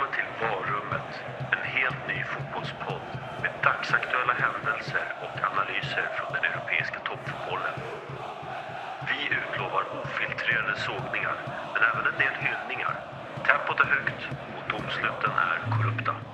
Välkommen till Varummet, en helt ny fotbollspodd med dagsaktuella händelser och analyser från den europeiska toppfotbollen. Vi utlovar ofiltrerade sågningar, men även en del hyllningar. Tempot är högt och domsluten är korrupta.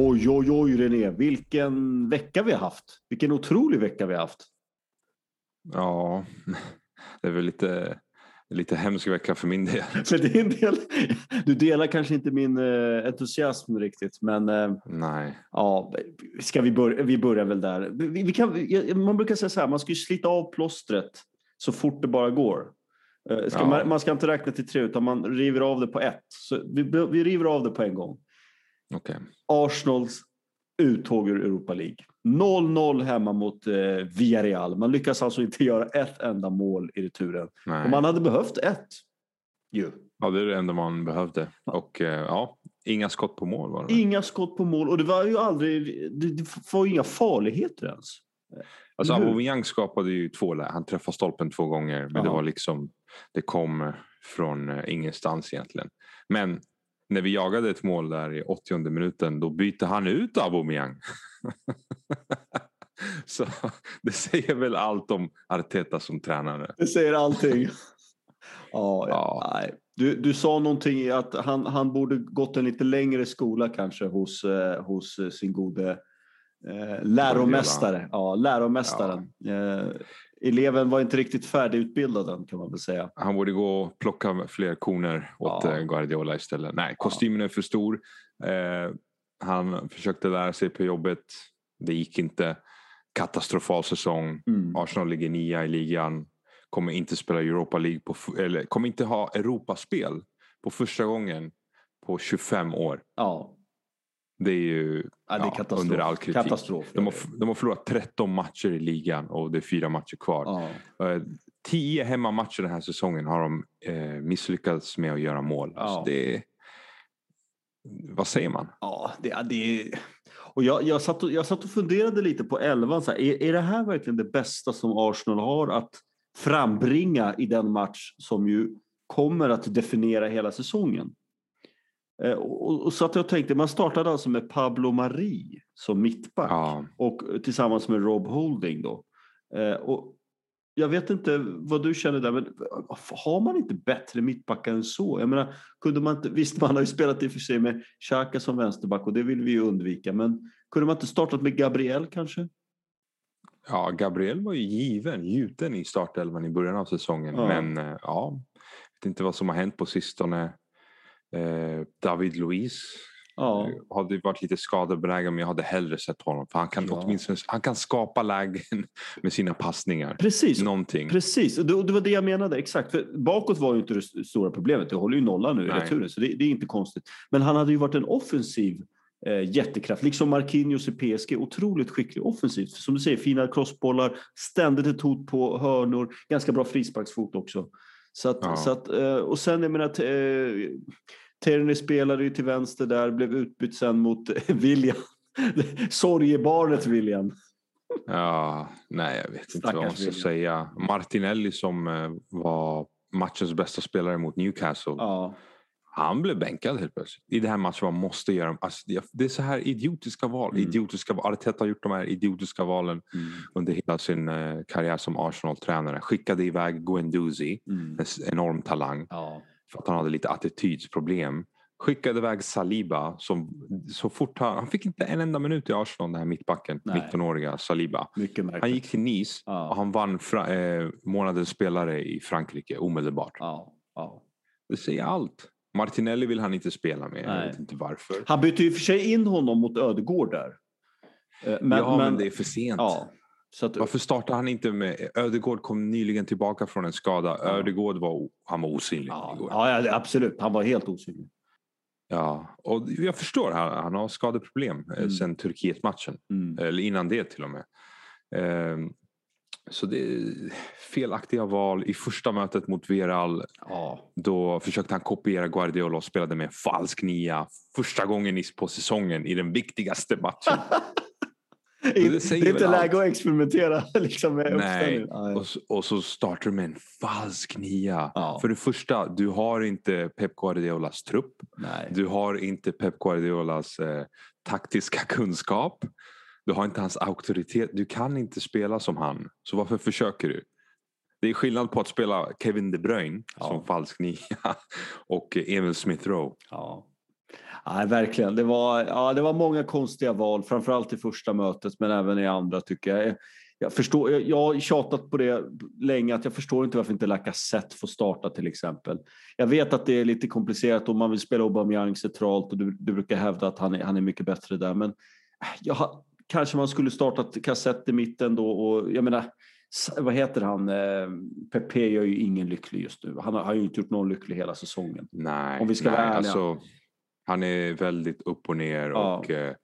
Oj, oj, oj René, vilken vecka vi har haft. Vilken otrolig vecka vi har haft. Ja, det är väl lite, lite hemsk vecka för min del. För din del, du delar kanske inte min eh, entusiasm riktigt, men eh, Nej, ja, ska vi, börja, vi börjar väl där. Vi, kan, man brukar säga så här, man ska ju slita av plåstret så fort det bara går. Eh, Ska Ja. man, man ska inte räkna till tre, utan man river av det på ett. Så vi, vi river av det på en gång. Okej. Arsenals uttåg ur Europa League. 0-0 hemma mot eh, Villarreal. Man lyckas alltså inte göra ett enda mål i returen. Och Nej. man hade behövt ett. Ju. Ja, det är det enda man behövde. Och eh, ja, inga skott på mål var det. Inga skott på mål och det var ju aldrig, det, det var ju inga farligheter ens. Alltså? Aubameyang skapade ju två lägen. Han träffade stolpen två gånger. Men det Ja. var liksom, det kom från eh, ingenstans egentligen. Men när vi jagade ett mål där i 80 minuten då bytte han ut Aubameyang. Så det säger väl allt om Arteta som tränare. Det säger allting. ja, ja. Ja. Nej. Du, du sa någonting att han, han borde gått en lite längre skola kanske hos, eh, hos eh, sin gode eh, läromästare. Ja, läromästaren. Eh, eleven var inte riktigt färdigutbildad än kan man väl säga. Han borde gå och plocka fler koner åt Ja. eh, Guardiola istället. Nej, kostymen är för stor. Eh, han försökte lära sig på jobbet. Det gick inte. Katastrofal säsong. Mm. Arsenal ligger nia i ligan. Kommer inte spela Europa League på, eller kommer inte ha Europaspel på första gången på 25 år. Ja, Det är ju ja, det är Ja, katastrof. under all kritik. katastrof. de har, de har förlorat 13 matcher i ligan och det är fyra matcher kvar. ja. Eh, Tio hemmamatcher den här säsongen har de eh, misslyckats med att göra mål. Ja. Så det vad säger man? Ja, det, det är... Och jag, jag, satt och, jag satt och funderade lite på elvan. Så här, är, är det här verkligen det bästa som Arsenal har att frambringa i den match som ju kommer att definiera hela säsongen? Eh, och, och så att jag tänkte, man startade alltså med Pablo Mari som mittback Ja, och tillsammans med Rob Holding då. Eh, och jag vet inte vad du känner där, men har man inte bättre mittbackar än så? Jag menar, kunde man inte, visst, man har ju spelat i och för sig med Xhaka som vänsterback och det vill vi ju undvika, men kunde man inte startat med Gabriel kanske? ja, Gabriel var ju given, gjuten i startelvan i början av säsongen. Ja. Men eh, ja, vet inte vad som har hänt på sistone. Eh, David Luiz Ja, eh, hade varit lite skadebenägen men jag hade hellre sett honom. För han kan Ja. åtminstone han kan skapa lägen med sina passningar. precis. Någonting. Precis, det, det var det jag menade. Exakt. För bakåt var ju inte det st- stora problemet. Det håller ju nolla nu i returen, så det, det är inte konstigt. Men han hade ju varit en offensiv eh, jättekraft, liksom Marquinhos i PSG. Otroligt skicklig offensivt. Som du säger, fina crossbollar, ständigt ett hot på hörnor, ganska bra frisparksfot också. Så att, Ja. så att, eh, och sen, jag menar, eh, Tierney spelade ju till vänster där, blev utbytt sen mot eh, William. Sorgebarnet William. Ja, nej, jag vet inte vad man Stackars ska William. säga. Martinelli som eh, var matchens bästa spelare mot Newcastle. Ja, Han blev bänkad helt plötsligt. I det här matchen man måste göra. Alltså, det- är så här idiotiska val. Mm. Idiotiska. Arteta har gjort de här idiotiska valen mm, under hela sin eh, karriär som Arsenal-tränare. Skickade iväg Guendouzi, mm, en enorm talang, ja. för att han hade lite attitydsproblem. Skickade iväg Saliba som så fort han, han fick inte en enda minut i Arsenal, den här mittbacken, Nej. 19-åriga Saliba. Han gick till Nice Ja. och han vann fra, eh, månadens spelare i Frankrike omedelbart. Ja, ja. Det säger allt. Martinelli vill han inte spela med. Nej. Jag vet inte varför. Han bytte ju för sig in honom mot Ödegård där. Eh, Men, ja, men, det är för sent. Ja, så att, Varför startar han inte med... Ödegård kom nyligen tillbaka från en skada. Ja. Ödegård var, han var osynlig ja, igår. ja, ja, absolut. Han var helt osynlig. Ja, och jag förstår, han, han har skadeproblem Mm. mm. sen Turkiet-matchen. Mm. Eller innan det till och med. Så det är felaktiga val. I första mötet mot Viral Ja. då försökte han kopiera Guardiola och spelade med en falsk nia första gången på säsongen i den viktigaste matchen. Det, det är inte läge att experimentera liksom, med Nej, och, så- och så startar du med en falsk nia. Ja. För det första, du har inte Pep Guardiolas trupp. Nej. Du har inte Pep Guardiolas eh, taktiska kunskap. Du har inte hans auktoritet. Du kan inte spela som han. Så varför försöker du? Det är skillnad på att spela Kevin De Bruyne Ja. som falsk nia och Emil Smith Rowe. Ja. Nej, verkligen. Det var, ja, det var många konstiga val, framförallt i första mötet men även i andra tycker jag. Jag, förstår, jag, jag har tjatat på det länge att jag förstår inte varför inte Lacazette får starta till exempel. Jag vet att det är lite komplicerat om man vill spela Aubameyang centralt och du, du brukar hävda att han är, han är mycket bättre där men äh, jag har, kanske man skulle startat Kassett i mitten då och jag menar vad heter han? Eh, Pepe gör ju ingen lycklig just nu. Han har, har ju inte gjort någon lycklig hela säsongen. Nej, Om vi ska nej, vara alltså, han är väldigt upp och ner. Ja. Och, eh,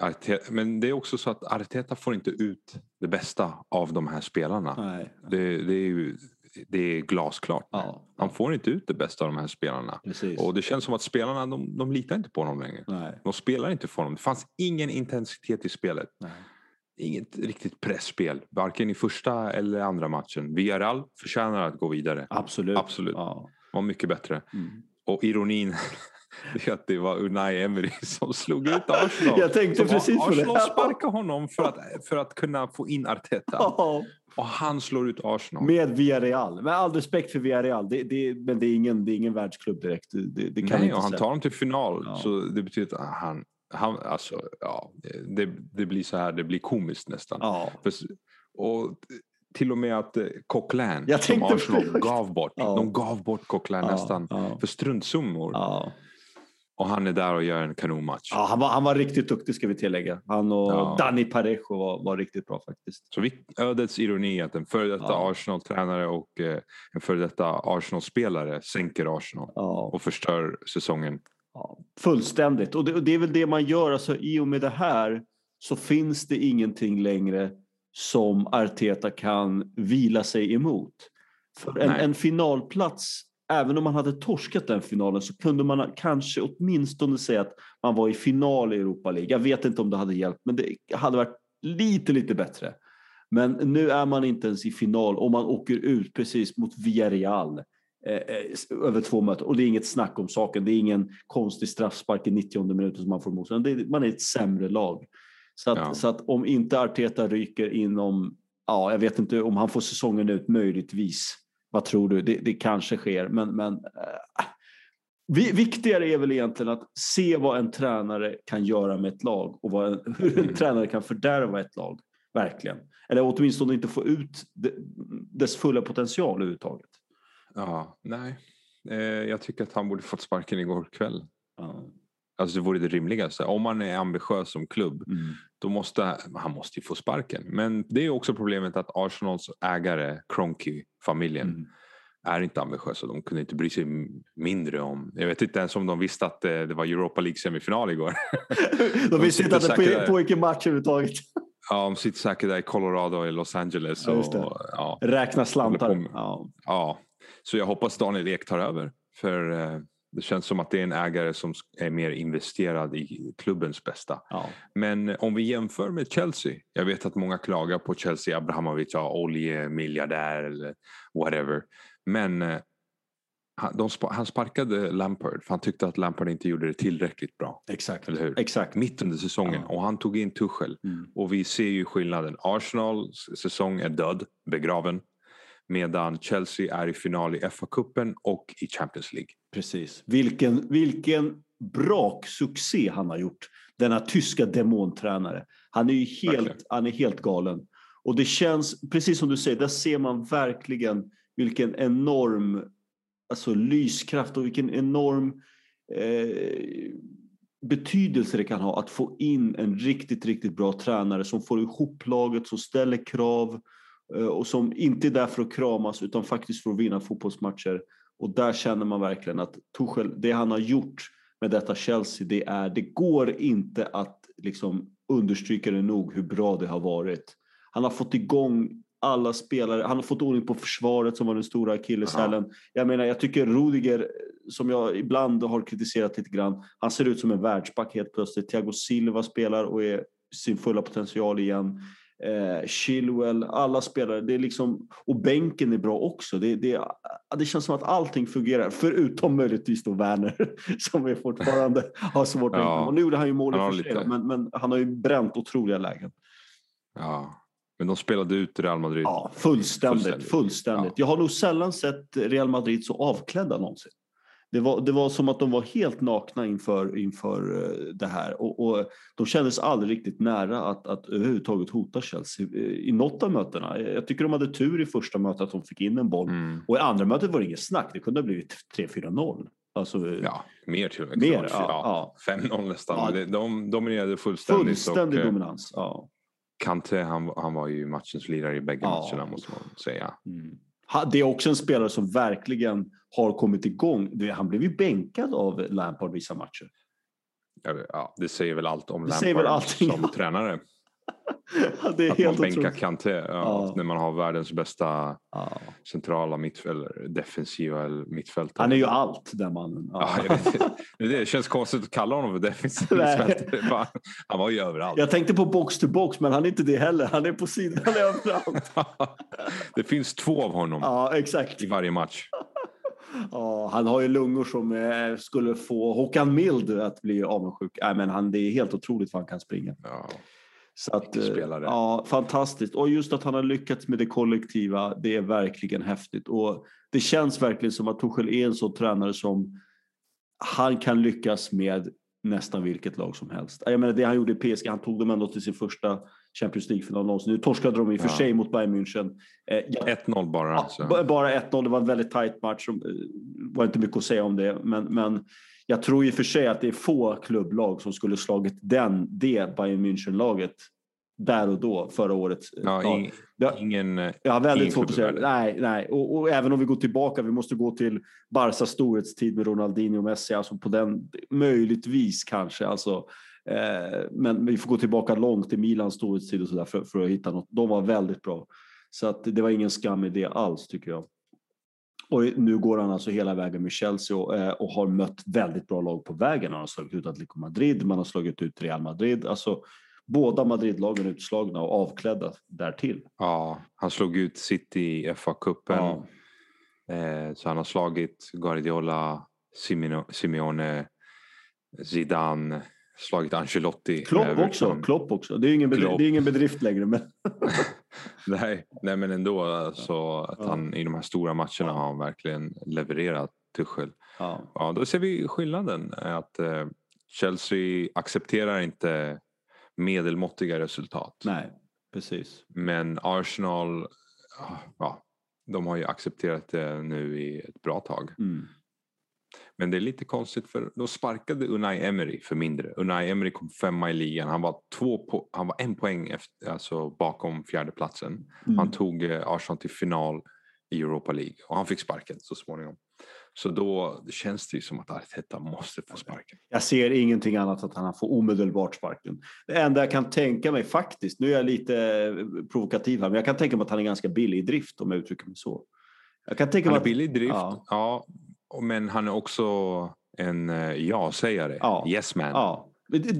Arteta, men det är också så att Arteta får inte ut det bästa av de här spelarna. Nej. Det, det, är ju, det är glasklart. Ja, Han får inte ut det bästa av de här spelarna. precis. Och det känns som att spelarna de, de litar inte på honom längre. Nej. De spelar inte för honom. Det fanns ingen intensitet i spelet. Nej. Inget riktigt pressspel. Varken i första eller andra matchen. Villarreal förtjänar att gå vidare. Absolut. Absolut. Ja. Var mycket bättre. Mm. Och ironin är att det var Unai Emery som slog ut Arsenal. Jag tänkte Som precis på det. Arsenal sparkade honom för att, för att kunna få in Arteta. Ja. Och han slår ut Arsenal. Med Villarreal. Med all respekt för Villarreal. Det, det, men det är, ingen, det är ingen världsklubb direkt. Det, det, kan Nej, och han säga. tar dem till final. Ja. Så det betyder att han, han alltså, ja, det, det blir så här, det blir komiskt nästan. Ja. För, och till och med att eh, Coquelin Jag som Arsenal gav bort. Ja. De gav bort Coquelin nästan för struntsummor. Och han är där och gör en kanonmatch. Ja, han, var, han var riktigt duktig ska vi tillägga. Han och Ja. Danny Parejo var, var riktigt bra faktiskt. Så vi, ödets ironi att en före detta Ja. Arsenal-tränare och eh, en före detta Arsenal-spelare sänker Arsenal Ja. och förstör säsongen. Ja, fullständigt. Och det, och det är väl det man gör. Alltså, I och med det här så finns det ingenting längre som Arteta kan vila sig emot. För en, en finalplats, även om man hade torskat den finalen så kunde man kanske åtminstone säga att man var i final i Europa League. Jag vet inte om det hade hjälpt, men det hade varit lite, lite bättre. Men nu är man inte ens i final och man åker ut precis mot Villarreal eh, eh, över två möten. Och det är inget snack om saken. Det är ingen konstig straffspark i 90 minuten som man får emot sig. Man är ett sämre lag. Så att, Ja. så att om inte Arteta ryker inom, ja, jag vet inte om han får säsongen ut möjligtvis. Vad tror du? Det, det kanske sker, men, men vi, viktigare är väl egentligen att se vad en tränare kan göra med ett lag och vad en, hur en Mm. tränare kan fördärva ett lag. Verkligen. Eller åtminstone inte få ut de, dess fulla potential överhuvudtaget. Ja, nej. Eh, jag tycker att han borde fått sparken igår kväll. Ja. Alltså det vore det rimligaste. Om man är ambitiös som klubb, Mm. Då måste han måste ju få sparken. Men det är också problemet att Arsenals ägare, Kroenke-familjen, Mm. är inte ambitiösa. De kunde inte bry sig mindre om... Jag vet inte ens om de visste att eh, det var Europa League-semifinal igår. De visste inte att det pågick en match överhuvudtaget. Ja, de sitter säkert där i Colorado i Los Angeles. Ja, Och, det. ja, Räkna slantar. Ja. ja. Så jag hoppas Daniel Ek tar över. För eh, det känns som att det är en ägare som är mer investerad i klubbens bästa. Ja. Men om vi jämför med Chelsea. Jag vet att många klagar på Chelsea, Abrahamovic, ja, oljemiljardär eller whatever. Men eh, han, de, han sparkade Lampard för han tyckte att Lampard inte gjorde det tillräckligt bra. Exakt. Eller hur? Exakt. Mitt under säsongen. Ja. Och han tog in Tuchel. Mm. Och vi ser ju skillnaden. Arsenals säsong är död, begraven. Medan Chelsea är i final i FA-cupen och i Champions League. Precis. Vilken, vilken braksuccé han har gjort. Denna tyska demontränare. Han är ju helt, Verkligen. han är helt galen. Och det känns, precis som du säger, där ser man verkligen vilken enorm alltså, lyskraft och vilken enorm eh, betydelse det kan ha att få in en riktigt, riktigt bra tränare som får ihop laget, som ställer krav och som inte är där för att kramas utan faktiskt för att vinna fotbollsmatcher. Och där känner man verkligen att Tuchel, det han har gjort med detta Chelsea, det, är, det går inte att liksom understryka det nog hur bra det har varit. Han har fått igång alla spelare. Han har fått ordning på försvaret som var den stora akilleshälen. Jag menar, jag tycker Rudiger, som jag ibland har kritiserat lite grann, han ser ut som en världsback helt plötsligt. Thiago Silva spelar och är sin fulla potential igen. Eh, Chilwell, alla spelare. Det är liksom, och bänken är bra också. Det, det, det känns som att allting fungerar, förutom möjligtvis då Werner som är fortfarande har svårt att ja, Och nu gjorde han ju mål i för sig, men, men han har ju bränt otroliga lägen. Ja, men de spelade ut Real Madrid. Ja, fullständigt. fullständigt. fullständigt. Ja. Jag har nog sällan sett Real Madrid så avklädda någonsin. Det var, det var som att de var helt nakna inför, inför eh, det här och, och de kändes aldrig riktigt nära att, att överhuvudtaget hota Chelsea i något av mötena. Jag tycker de hade tur i första mötet att de fick in en boll mm. och i andra mötet var det inget snack. Det kunde ha blivit 3-4-0. Alltså, ja, mer till och med. Mer, ja, ja. 5-0 nästan. Ja. De dominerade fullständigt. Fullständig och, eh, dominans. Ja. Kanté han, han var ju matchens lirare i bägge matcherna måste man säga. Mm. Det är också en spelare som verkligen har kommit igång. Han blev ju bänkad av Lampard vissa matcher. Ja, det säger väl allt om det Lampard som tränare. det är att helt man bänkar Kanté ja, när man har världens bästa ja. centrala mittfältare, defensiva mittfältare. Han är ju allt den mannen. Ja. det, det känns konstigt att kalla honom för defensiv mittfältare. Han var ju överallt. Jag tänkte på box to box men han är inte det heller. Han är på sidan överallt. det finns två av honom ja, exakt. i varje match. Ja, han har ju lungor som eh, skulle få Håkan Mild att bli avundsjuk. Nej, men han, det är helt otroligt vad han kan springa. Så att, eh, ja, fantastiskt. Och just att han har lyckats med det kollektiva, det är verkligen häftigt. Och det känns verkligen som att Tuchel är en sån tränare som han kan lyckas med nästan vilket lag som helst. Jag menar det han gjorde i PSG, han tog dem ändå till sin första Champions League-final någonsin. Nu torskade de i och för sig mot Bayern München. Eh, 1-0 bara alltså. Bara 1-0, det var en väldigt tight match. Det eh, var inte mycket att säga om det. Men, men jag tror i och för sig att det är få klubblag som skulle slagit den, det Bayern München-laget där och då förra året. Ja, in, ja, ingen Jag har väldigt svårt att säga. Nej, nej. Och, och, även om vi går tillbaka, vi måste gå till Barcas storhetstid med Ronaldinho och Messi, alltså på den, möjligtvis kanske. Alltså, eh, men vi får gå tillbaka långt till Milans storhetstid och sådär för, för att hitta något. De var väldigt bra. Så att det var ingen skam i det alls tycker jag. Och nu går han alltså hela vägen med Chelsea och, eh, och har mött väldigt bra lag på vägen. Han har slagit ut Atletico Madrid, man har slagit ut Real Madrid. Alltså, båda Madridlagen utslagna och avklädda därtill. Ja, han slog ut City i FA-cupen. Ja. Eh, så han har slagit Guardiola, Simeone, Zidane, slagit Ancelotti. Klopp också. Klopp också. Det är ingen, bedrift, det är ingen bedrift längre. Men... nej, nej, men ändå. Alltså, att han, I de här stora matcherna har han verkligen levererat Tuchel. Ja. Ja, då ser vi skillnaden. Att eh, Chelsea accepterar inte medelmåttiga resultat. Nej, precis. Men Arsenal, ja, de har ju accepterat det nu i ett bra tag. Mm. Men det är lite konstigt för då sparkade Unai Emery för mindre. Unai Emery kom femma i ligan. Han var, två po- han var en poäng efter, alltså bakom fjärdeplatsen. Mm. Han tog eh, Arsenal till final i Europa League och han fick sparken så småningom. Så då känns det ju som att Arteta måste få sparken. Jag ser ingenting annat att han får omedelbart sparken. Det enda jag kan tänka mig faktiskt, nu är jag lite eh, provokativ här, men jag kan tänka mig att han är ganska billig i drift om jag uttrycker mig så. Jag kan tänka han är billig drift, ja. ja. Men han är också en eh, ja-sägare, ja. yes man. Ja.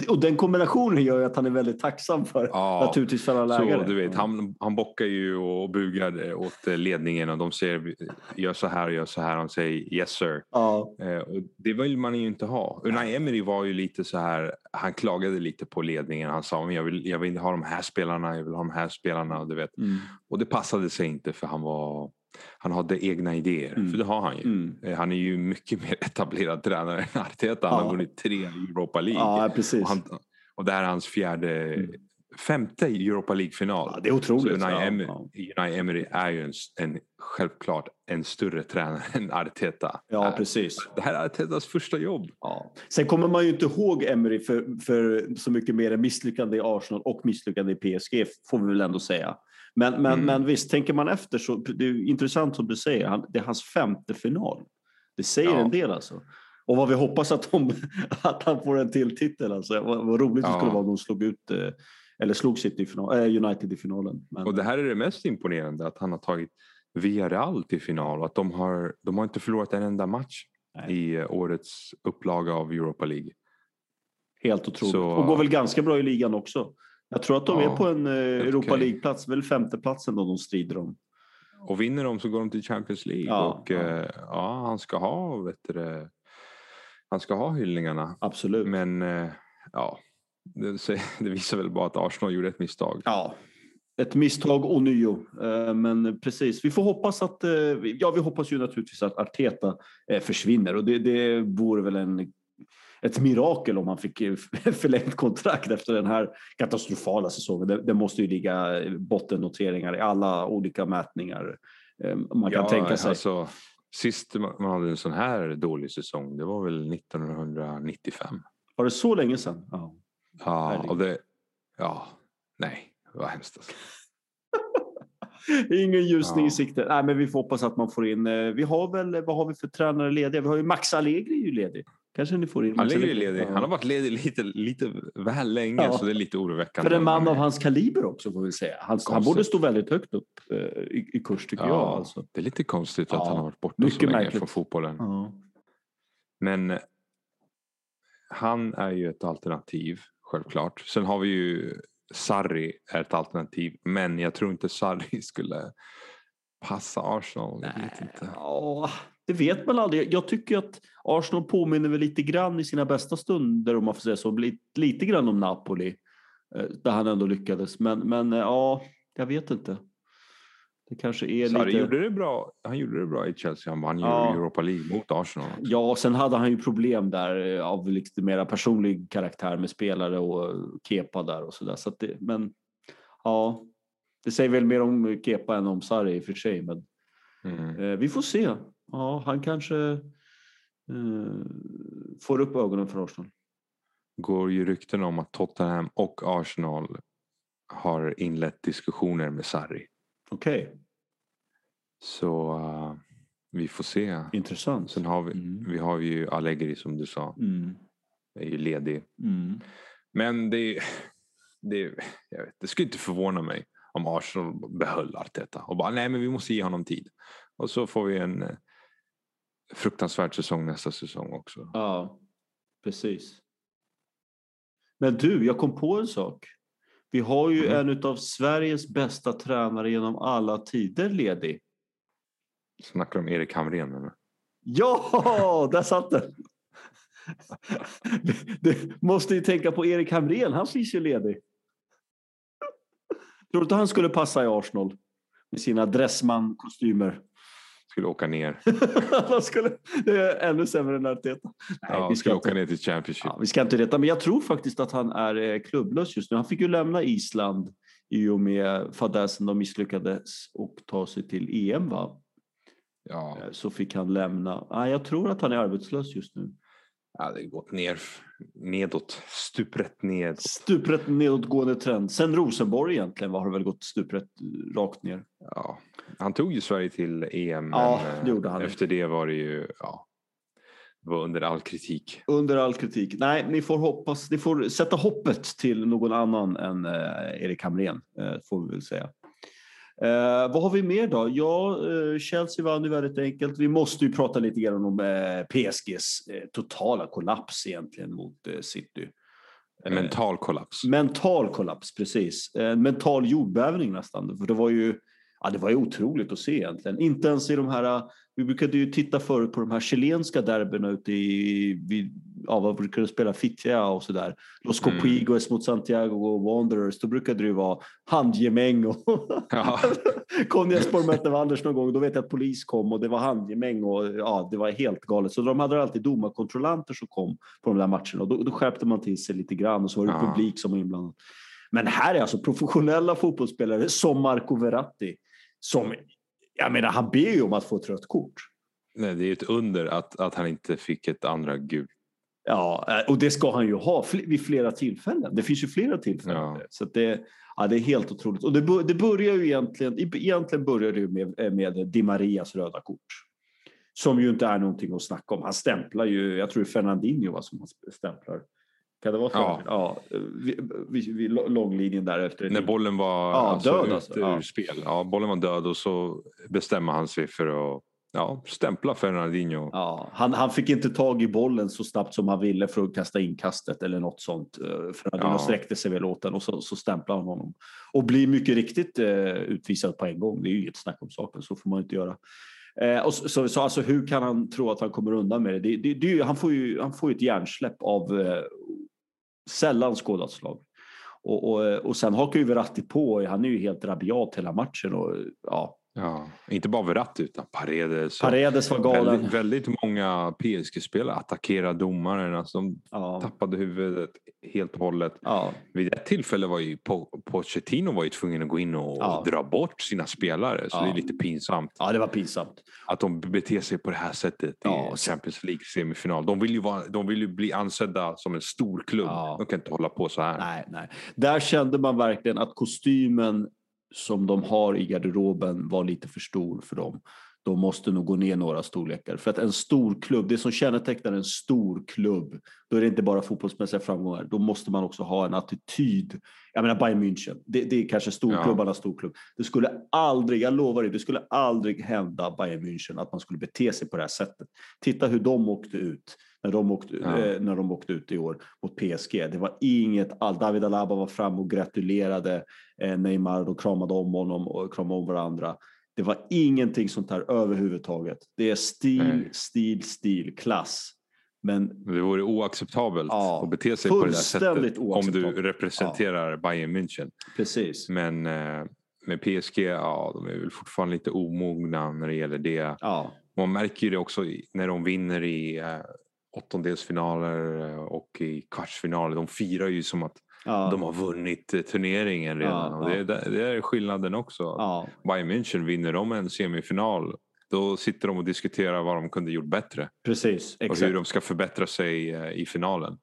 Och den kombinationen gör ju att han är väldigt tacksam för ja, naturligtvis för alla lägare. du vet, han, han bockar ju och bugar åt ledningen och de säger gör så här och gör så här. Han säger yes sir. Ja. Eh, och det vill man ju inte ha. Unai Emery var ju lite så här, han klagade lite på ledningen. Han sa jag vill, jag vill ha de här spelarna, jag vill ha de här spelarna. Du vet. Mm. Och det passade sig inte för han var han hade egna idéer, mm. för det har han ju. Mm. Eh, han är ju mycket mer etablerad tränare än Arteta. Han ja. har vunnit tre Europa League. Ja, precis. Och, han, och det här är hans fjärde, mm. femte Europa League-final. Ja, det är otroligt. Unai, ja, Emery, Unai Emery är ju en, en, självklart en större tränare än Arteta. Ja, precis. Det här är Artetas första jobb. Ja. Sen kommer man ju inte ihåg Emery för, för så mycket mer än misslyckande i Arsenal och misslyckande i PSG, får vi väl ändå säga. Men, men, mm. men visst, tänker man efter så det är intressant som du säger, det är hans femte final. Det säger ja. en del alltså. Och vad vi hoppas att, de, att han får en till titel. Alltså. Vad, vad roligt ja. det skulle vara om de slog ut eh, eller slog City i final, äh, United i finalen. Men, Och det här är det mest imponerande, att han har tagit Villarreal till final. Att de har, de har inte förlorat en enda match Nej. i eh, årets upplaga av Europa League. Helt otroligt. Så- Och går väl ganska bra i ligan också. Jag tror att de Ja, är på en eh, Europa. League-plats, väl femteplatsen då de strider om. Och vinner de så går de till Champions League. Ja, och ja. eh, ja, han ska ha, vet du, han ska ha hyllningarna. Absolut. Men eh, ja, det, det visar väl bara att Arsenal gjorde ett misstag. Ja, ett misstag ånyo. Eh, Men precis, vi får hoppas att, ja vi hoppas ju naturligtvis att Arteta försvinner och det, det vore väl en, ett mirakel om han fick eh, förlängt kontrakt efter den här katastrofala säsongen. Det, det måste ju ligga bottennoteringar i alla olika mätningar eh, man kan ja, tänka sig. Alltså, sist man hade en sån här dålig säsong, det var väl 1995. Var det så länge sedan? Ja. Ja, och det, ja, nej, vad hemskt alltså. Ingen ljusning Ja. i sikte. Nej, men vi får hoppas att man får in. eh, Vi har väl, vad har vi för tränare lediga? Vi har ju Max Allegri är ju ledig. Kanske ni får in. Max ligger Allegri. ledig. Han har varit ledig lite, lite väl länge Ja. så det är lite oroväckande. För en man av hans kaliber också får vi säga. Han, han borde stå väldigt högt upp eh, i, i kurs tycker jag. ja, Alltså. Det är lite konstigt att han har varit borta mycket så länge märkligt. från fotbollen. Men eh, han är ju ett alternativ, självklart. Sen har vi ju Sarri är ett alternativ. Men jag tror inte Sarri skulle passa Arsenal. Jag vet inte. Ja, det vet man aldrig. Jag tycker att Arsenal påminner väl lite grann i sina bästa stunder om man får säga så. Lite, lite grann om Napoli. eh, Där han ändå lyckades. Men, men eh, ja, jag vet inte. Det kanske är Sarri lite... gjorde det bra. Han gjorde det bra i Chelsea. Han vann Ja. Europa League mot Arsenal. Ja, sen hade han ju problem där eh, av lite mera personlig karaktär med spelare och Kepa där och sådär. Så att det, men ja, det säger väl mer om Kepa än om Sarri i och för sig. Men Mm. eh, vi får se. Ja, han kanske eh, får upp ögonen för Arsenal. går ju rykten om att Tottenham och Arsenal har inlett diskussioner med Sarri. Okej, Så uh, vi får se. intressant. Sen har vi, Mm. vi har ju Allegri som du sa. Mm. Är ju ledig. Mm. Men det, det, jag vet, det skulle inte förvåna mig om Arsenal behöll Arteta och bara nej men vi måste ge honom tid. Och så får vi en eh, fruktansvärd säsong nästa säsong också. Ja, precis. Men du, jag kom på en sak. Vi har ju Mm. en av Sveriges bästa tränare genom alla tider ledig. Snackar om Erik Hamrén eller? Ja, där satt den! Du måste ju tänka på Erik Hamrén, han finns ju ledig. Tror du inte han skulle passa i Arsenal? Med sina Dressman-kostymer. Skulle åka ner. skulle, det är ännu sämre än Arteta. Nej, ja, vi skulle ska åka inte, ner till Championship. ja, vi ska inte rätta, men jag tror faktiskt att han är eh, klubblös just nu. Han fick ju lämna Island i och med fadäsen de misslyckades och ta sig till EM va? Ja, Eh, Så fick han lämna. Nej, jag tror att han är arbetslös just nu. Ja, det har gått ner, nedåt. Stuprätt ned. Stuprätt nedåtgående trend. Sen Rosenborg egentligen var har det väl gått stuprätt rakt ner. Ja. Han tog ju Sverige till EM. Ja, men, det eh, gjorde han. Efter det var det ju ja, var under all kritik. Under all kritik. Nej, ni får hoppas. Ni får sätta hoppet till någon annan än eh, Erik Hamrén, eh, får vi väl säga. Eh, vad har vi mer då? Ja, eh, Chelsea vann ju väldigt enkelt. Vi måste ju prata lite grann om eh, PSGs eh, totala kollaps egentligen mot eh, City. En Eh, mental kollaps. Mental kollaps, precis. En mental jordbävning nästan. För det var ju, ja, det var ju otroligt att se egentligen. Inte ens i de här, vi brukade ju titta förut på de här chilenska derbyna ute i, vid, ja, vad brukade de spela, Fittja och sådär. Los Mm. Copigos mot Santiago Wanderers, då brukade det ju vara handgemäng och Ja. Konjaspor mötte Vanders någon gång, då vet jag att polis kom och det var handgemäng och ja, det var helt galet. Så de hade alltid domarkontrollanter som kom på de där matcherna och då, då skärpte man till sig lite grann och så var det Ja. publik som var inblandad. Men här är alltså professionella fotbollsspelare som Marco Verratti som, jag menar han ber ju om att få ett rött kort. Nej, det är ett under att, att han inte fick ett andra gult. Ja, eh, och det ska han ju ha vid flera tillfällen. Det finns ju flera tillfällen. Ja. Så det, ja, det är helt otroligt. Och det, det börjar ju egentligen, egentligen börjar det med, eh, med Di Marias röda kort. Som ju inte är någonting att snacka om. Han stämplar ju, jag tror det är Fernandinho som han stämplar Kan det vara så? Ja. ja vid, vid, vid långlinjen där efter. När bollen var Ja, alltså, död alltså. ur Ja. spel. Ja, bollen var död och så bestämmer han sig för att ja, stämpla Fernandinho. Ja, han, han fick inte tag i bollen så snabbt som han ville för att kasta in kastet eller något sånt. Eh, Fernandinho Ja. sträckte sig väl åt den och så, så stämplade han honom. Och blir mycket riktigt eh, utvisad på en gång. Det är ju inget snack om saken, så får man inte göra. Eh, och så, så, så alltså, hur kan han tro att han kommer undan med det? det, det, det han, får ju, han får ju ett hjärnsläpp av eh, sällan skådat slag. Och, och, och sen hakar ju Verratti på. Han är ju helt rabiat hela matchen. Och, ja, Ja, inte bara Verratti utan Paredes. Paredes var galen. Väldigt, väldigt många PSG-spelare attackerade domaren. Alltså de Ja, tappade huvudet helt och hållet. ja, Vid ett tillfälle var ju Po- Pochettino var ju tvungen att gå in och Ja. dra bort sina spelare. Så Ja. det är lite pinsamt ja, det var pinsamt. att de beter sig på det här sättet i Champions League semifinal. De vill, ju vara, de vill ju bli ansedda som en stor klubb. De kan inte hålla på så här. Nej, nej. Där kände man verkligen att kostymen som de har i garderoben var lite för stor för dem. De måste nog gå ner några storlekar. För att en stor klubb, det som kännetecknar en stor klubb, då är det inte bara fotbollsmässiga framgångar. Då måste man också ha en attityd. Jag menar Bayern München, det, det är kanske storklubbarnas storklubb. Det skulle aldrig, jag lovar dig, det skulle aldrig hända Bayern München att man skulle bete sig på det här sättet. Titta hur de åkte ut när de åkte, Ja. eh, när de åkte ut i år mot PSG. Det var inget, all, David Alaba var fram och gratulerade eh, Neymar och kramade om honom och kramade om varandra. Det var ingenting sånt här överhuvudtaget. Det är stil, Nej. stil, stil, klass. Men Det vore oacceptabelt Ja, att bete sig på det där sättet om du representerar Bayern München. precis. Men eh, med PSG, ja, de är väl fortfarande lite omogna när det gäller det. Ja, Man märker ju det också när de vinner i åttondelsfinaler eh, och i kvartsfinaler. De firar ju som att ja, de har vunnit eh, turneringen redan. Ja, och det, ja. är- det är skillnaden också. ja, Bayern München vinner de en semifinal då sitter de och diskuterar vad de kunde gjort bättre. precis. Och hur Exakt. de ska förbättra sig eh, i finalen.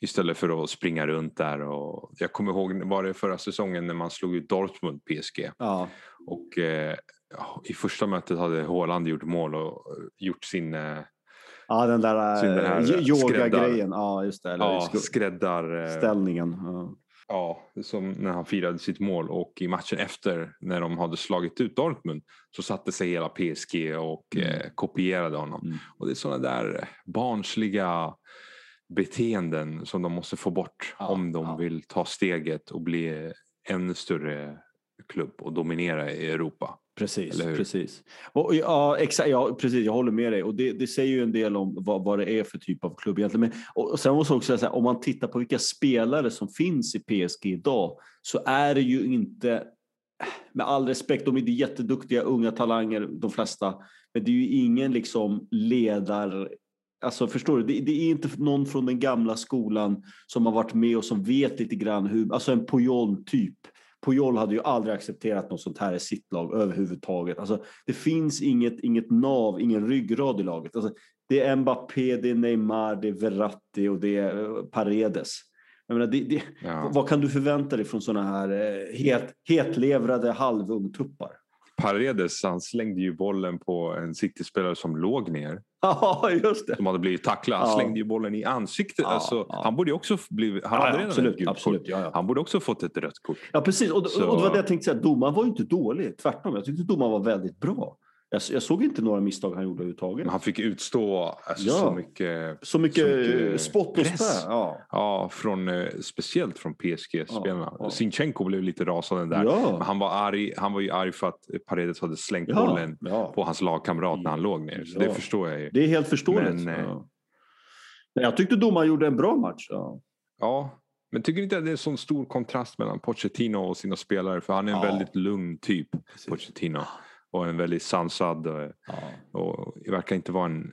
Istället för att springa runt där. Och jag kommer ihåg, var det förra säsongen när man slog ut Dortmund, PSG. Ja, Och eh, ja, i första mötet hade Haaland gjort mål och gjort sin eh, ja, den där Så den här yoga-grejen. Ja, just det. Eller ja, sko- skräddar... Eh, ställningen. Ja. ja, som när han firade sitt mål. Och i matchen efter, när de hade slagit ut Dortmund, så satte sig hela PSG och Mm. eh, kopierade honom. Mm. Och det är sådana där barnsliga beteenden som de måste få bort Ja, om de ja. vill ta steget och bli en större klubb och dominera i Europa. Precis, precis. Och, ja, exakt, ja, precis. Jag håller med dig. Och det, det säger ju en del om vad, vad det är för typ av klubb egentligen. Men, och, och sen måste jag också säga här, om man tittar på vilka spelare som finns i PSG idag så är det ju inte, med all respekt, de är jätteduktiga unga talanger, de flesta. Men det är ju ingen liksom ledar... Alltså förstår du, det, det är inte någon från den gamla skolan som har varit med och som vet lite grann hur, alltså en Puyol-typ. Puyol hade ju aldrig accepterat något sånt här i sitt lag överhuvudtaget. Alltså, det finns inget, inget nav, ingen ryggrad i laget. Alltså, det är Mbappé, det är Neymar, det är Verratti och det är eh, Paredes. Jag menar, det, det, Ja. Vad kan du förvänta dig från sådana här eh, het, hetlevrade halvungtuppar? Paredes han slängde ju bollen på en City-spelare som låg ner. Ja, just det. Som hade blivit tacklad. Han Ja. slängde ju bollen i ansiktet. Ja, alltså, ja. Han borde också blivit... Han hade redan absolut, ett gult absolut, kort. Han borde också fått ett rött kort. Ja, precis. Och, och det var det jag tänkte säga. Domaren var ju inte dålig. Tvärtom. Jag tyckte domaren var väldigt bra. Jag, jag såg inte några misstag han gjorde överhuvudtaget. Men han fick utstå alltså, Ja. så mycket... Så mycket, så mycket spott och spö. Ja. Ja, från, eh, speciellt från PSG-spelarna. Ja. Sinchenko blev lite rasande där. Men han var, arg, han var ju arg för att Paredes hade slängt bollen på hans lagkamrat när han låg ner. Så det förstår jag ju. Det är helt förståeligt. Men, eh, jag tyckte domaren gjorde en bra match. Ja. Men tycker inte att det är en sån stor kontrast mellan Pochettino och sina spelare? För han är en Ja. väldigt lugn typ, Pochettino. Och en väldigt sansad och, Ja. och verkar inte vara en,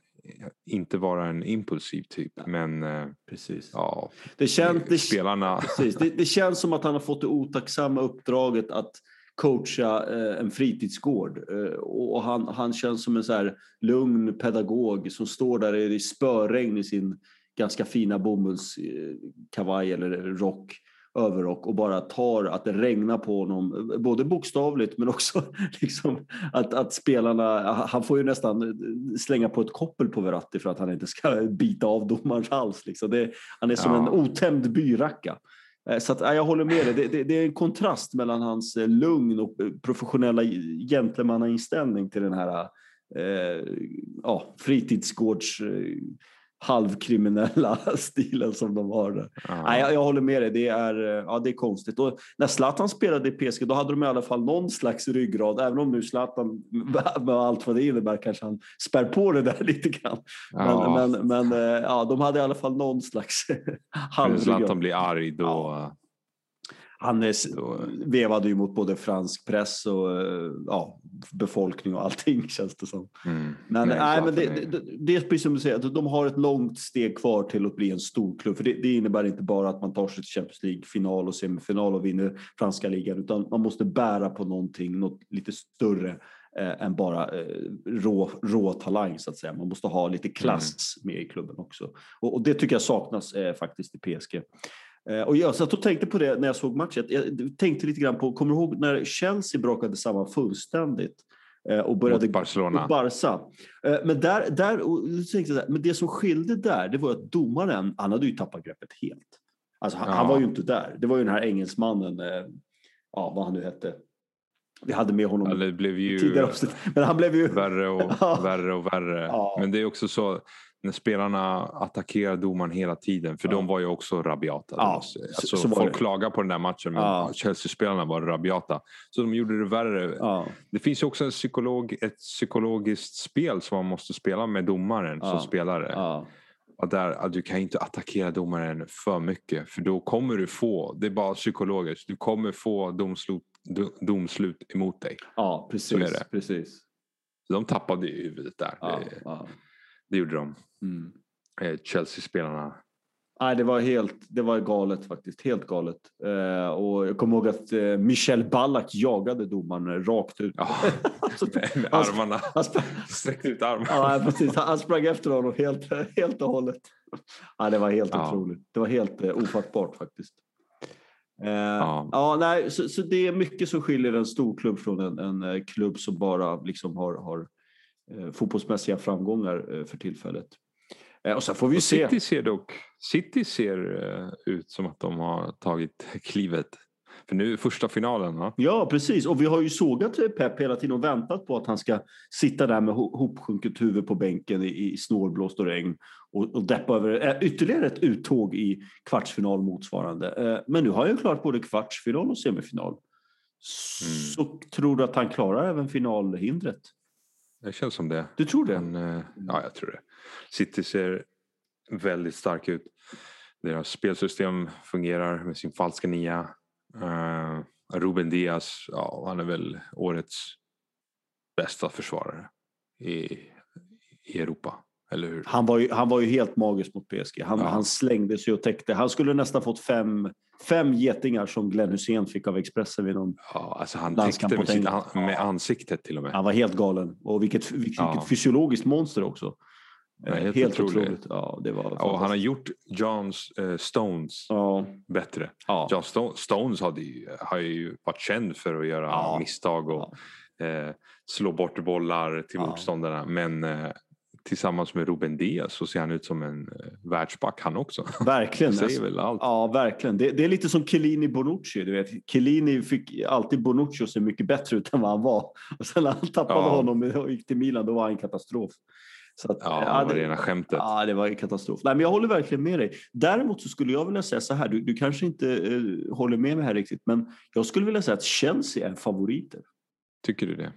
inte vara en impulsiv typ. Men eh, Precis. ja, Det, känns, det, spelarna... precis. Det, det känns som att han har fått det otacksamma uppdraget att coacha eh, en fritidsgård. Eh, och han, han känns som en så här lugn pedagog som står där i spöregn i sin ganska fina bomullskavaj eller rock överrock och bara tar att det regnar på honom, både bokstavligt men också liksom att, att spelarna, han får ju nästan slänga på ett koppel på Verratti för att han inte ska bita av domarens hals. Liksom. Det, han är som ja. en otämjd byracka. Eh, så att, jag håller med dig, det, det, det, är en kontrast mellan hans eh, lugn och professionella gentlemannainställning till den här eh, ja, fritidsgårds halvkriminella stilen som de har där. Nej, jag, jag, håller med dig, det är, ja, det är konstigt. Och när Zlatan spelade i PSG då hade de i alla fall någon slags ryggrad, även om nu Zlatan med allt vad det innebär kanske han spär på det där lite grann. Ja. Men, men, men ja, de hade i alla fall någon slags halvryggrad. Zlatan blir arg då ja han vevade ju mot både fransk press och ja, befolkning och allting känns det som. Mm. Men, nej, nej men det, det, det, är precis som du säger, att de har ett långt steg kvar till att bli en stor klubb. För det, det innebär inte bara att man tar sig till Champions League-final och semifinal och vinner franska ligan, utan man måste bära på någonting, något lite större eh, än bara eh, rå, rå talang så att säga. Man måste ha lite klass mm. med i klubben också. Och, och det tycker jag saknas eh, faktiskt i PSG. Eh, och jag satt och tänkte på det när jag såg matchen. Jag tänkte lite grann på, kommer du ihåg när Chelsea brakade samman fullständigt? Eh, och började Mot Barcelona. Barca. Eh, men, där, där, men det som skilde där, det var att domaren, han hade ju tappat greppet helt. Alltså, han, ja. han var ju inte där. Det var ju den här engelsmannen, ja, vad han nu hette. Vi hade med honom ja, det blev ju tidigare Men han blev ju... värre och värre och värre. Ja. Men det är också så, när spelarna attackerar domaren hela tiden. För ja. de var ju också rabiata. Ja, alltså, så, folk klagar på den där matchen men ja. Chelsea-spelarna var rabiata. Så de gjorde det värre. Ja. Det finns ju också en psykolog, ett psykologiskt spel som man måste spela med domaren som spelare. Och där, att du kan inte attackera domaren för mycket för då kommer du få, det är bara psykologiskt, du kommer få domslut, domslut emot dig. Ja, precis. precis. Så de tappade ju huvudet där. Det, det gjorde de. Mm. Eh, Chelsea-spelarna. Nej, det var helt, det var galet faktiskt. Helt galet. Eh, och jag kommer ihåg att eh, Michel Ballack jagade domaren rakt ut. Ja, alltså, med armarna. Han Sträckte ut armarna. Ja, precis. Han sprang efter honom helt, helt och hållet. Ja, det var helt ja. otroligt. Det var helt eh, ofattbart faktiskt. Eh, ja. ja, nej, så, så, det är mycket som skiljer en stor klubb från en, en eh, klubb som bara liksom har, har fotbollsmässiga framgångar eh, för tillfället. Eh, och sen får vi och se. City ser dock City ser eh, ut som att de har tagit klivet. För nu är första finalen va? Ja precis och vi har ju sågat Pep hela tiden och väntat på att han ska sitta där med hopsjunket huvud på bänken i, i snålblåst och regn och, och deppa över ytterligare ett uttåg i kvartsfinal motsvarande. Men nu har han klarat både kvartsfinal och semifinal. Mm. Så tror du att han klarar även finalhindret? Det känns som det. Du tror det? Men, eh, ja, jag tror det. City ser väldigt stark ut. Deras spelsystem fungerar med sin falska nia. Uh, Ruben Diaz, ja, han är väl årets bästa försvarare i, i Europa. Eller hur? Han var ju, han var ju helt magisk mot PSG. Han, ja. han slängde sig och täckte. Han skulle nästan fått fem, fem getingar som Glenn Hussein fick av Expressen vid någon ja, alltså Han täckte med, sitt, med ansiktet till och med. Han var helt galen. Och vilket, vilket, ja. fysiologiskt monster också. Ja, helt, helt otroligt. otroligt. Ja, det var och han har gjort Johns äh, Stones ja. bättre. Ja. John Sto Stones hade ju, har ju varit känd för att göra misstag och eh, slå bort bollar till motståndarna. Men eh, tillsammans med Ruben Diaz så ser han ut som en eh, världsback han också. Verkligen. det säger väl allt. Ja, verkligen. Det, det, är lite som Chiellini Bonucci. Du vet. Chiellini fick alltid Bonucci att se mycket bättre ut än vad han var. Och sen när han tappade ja. honom och gick till Milan, då var han en katastrof. Att, ja, ja, det var rena skämtet. Ja, det var en katastrof. Nej, men jag håller verkligen med dig. Däremot så skulle jag vilja säga så här, du, du kanske inte uh, håller med mig här riktigt, men jag skulle vilja säga att Chelsea är favoriter. Tycker du det?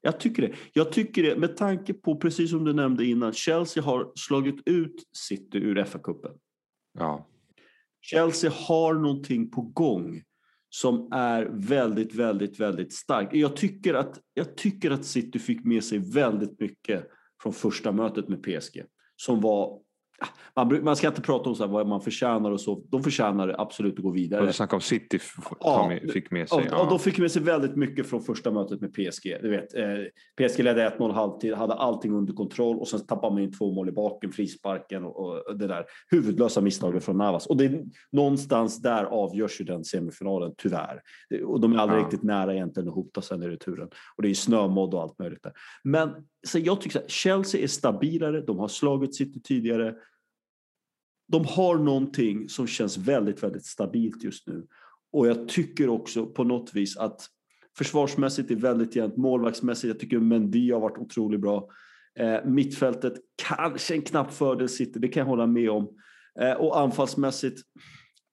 Jag tycker det. Jag tycker det med tanke på, precis som du nämnde innan, Chelsea har slagit ut City ur FA-cupen. Ja. Chelsea har någonting på gång som är väldigt, väldigt, väldigt starkt. Jag tycker att, jag tycker att City fick med sig väldigt mycket från första mötet med PSG som var man, man ska inte prata om så vad man förtjänar och så. De förtjänar absolut att gå vidare. Och du snackade om City ja, fick med sig. Ja. de fick med sig väldigt mycket från första mötet med PSG. Du vet, eh, PSG ledde 1-0 halvtid, hade allting under kontroll och sen tappade man in två mål i baken, frisparken och, och det där huvudlösa misstaget från Navas. Och det är någonstans där avgörs ju den semifinalen, tyvärr. Och de är aldrig ja. riktigt nära egentligen att hota sen i returen. Och det är snömodd och allt möjligt där. Men så jag tycker att Chelsea är stabilare, de har slagit City tidigare de har någonting som känns väldigt, väldigt stabilt just nu. Och jag tycker också på något vis att försvarsmässigt är väldigt jämnt, målvaktsmässigt, jag tycker Mendy har varit otroligt bra. Eh, mittfältet, kanske en knapp fördel City, det kan jag hålla med om. Eh, och anfallsmässigt,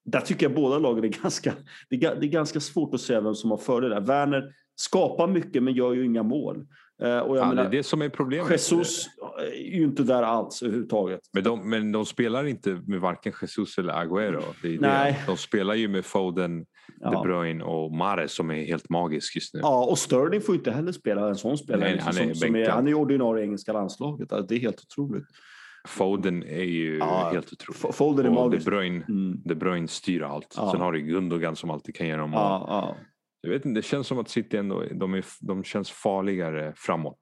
där tycker jag båda lagen är ganska, det är, det är ganska svårt att säga vem som har fördel där. Werner skapar mycket men gör ju inga mål. Eh, och jag ja, menar, det är det som är problemet. Jesus är ju inte där alls överhuvudtaget. Men de, men de spelar inte med varken Jesus eller Agüero. Det Nej. Det. De spelar ju med Foden, ja. De Bruyne och Mares som är helt magisk just nu. Ja, och Sterling får inte heller spela en sån spelare. Nej, han, är som, som är, han är ordinarie engelska landslaget. Det är helt otroligt. Foden är ju ja, helt otrolig. Foden är magisk. De Bruyne, mm. De Bruyne styr allt. Ja. Sen har du Gundogan som alltid kan göra mål. Ja, jag vet inte, det känns som att City ändå de, är, de känns farligare framåt.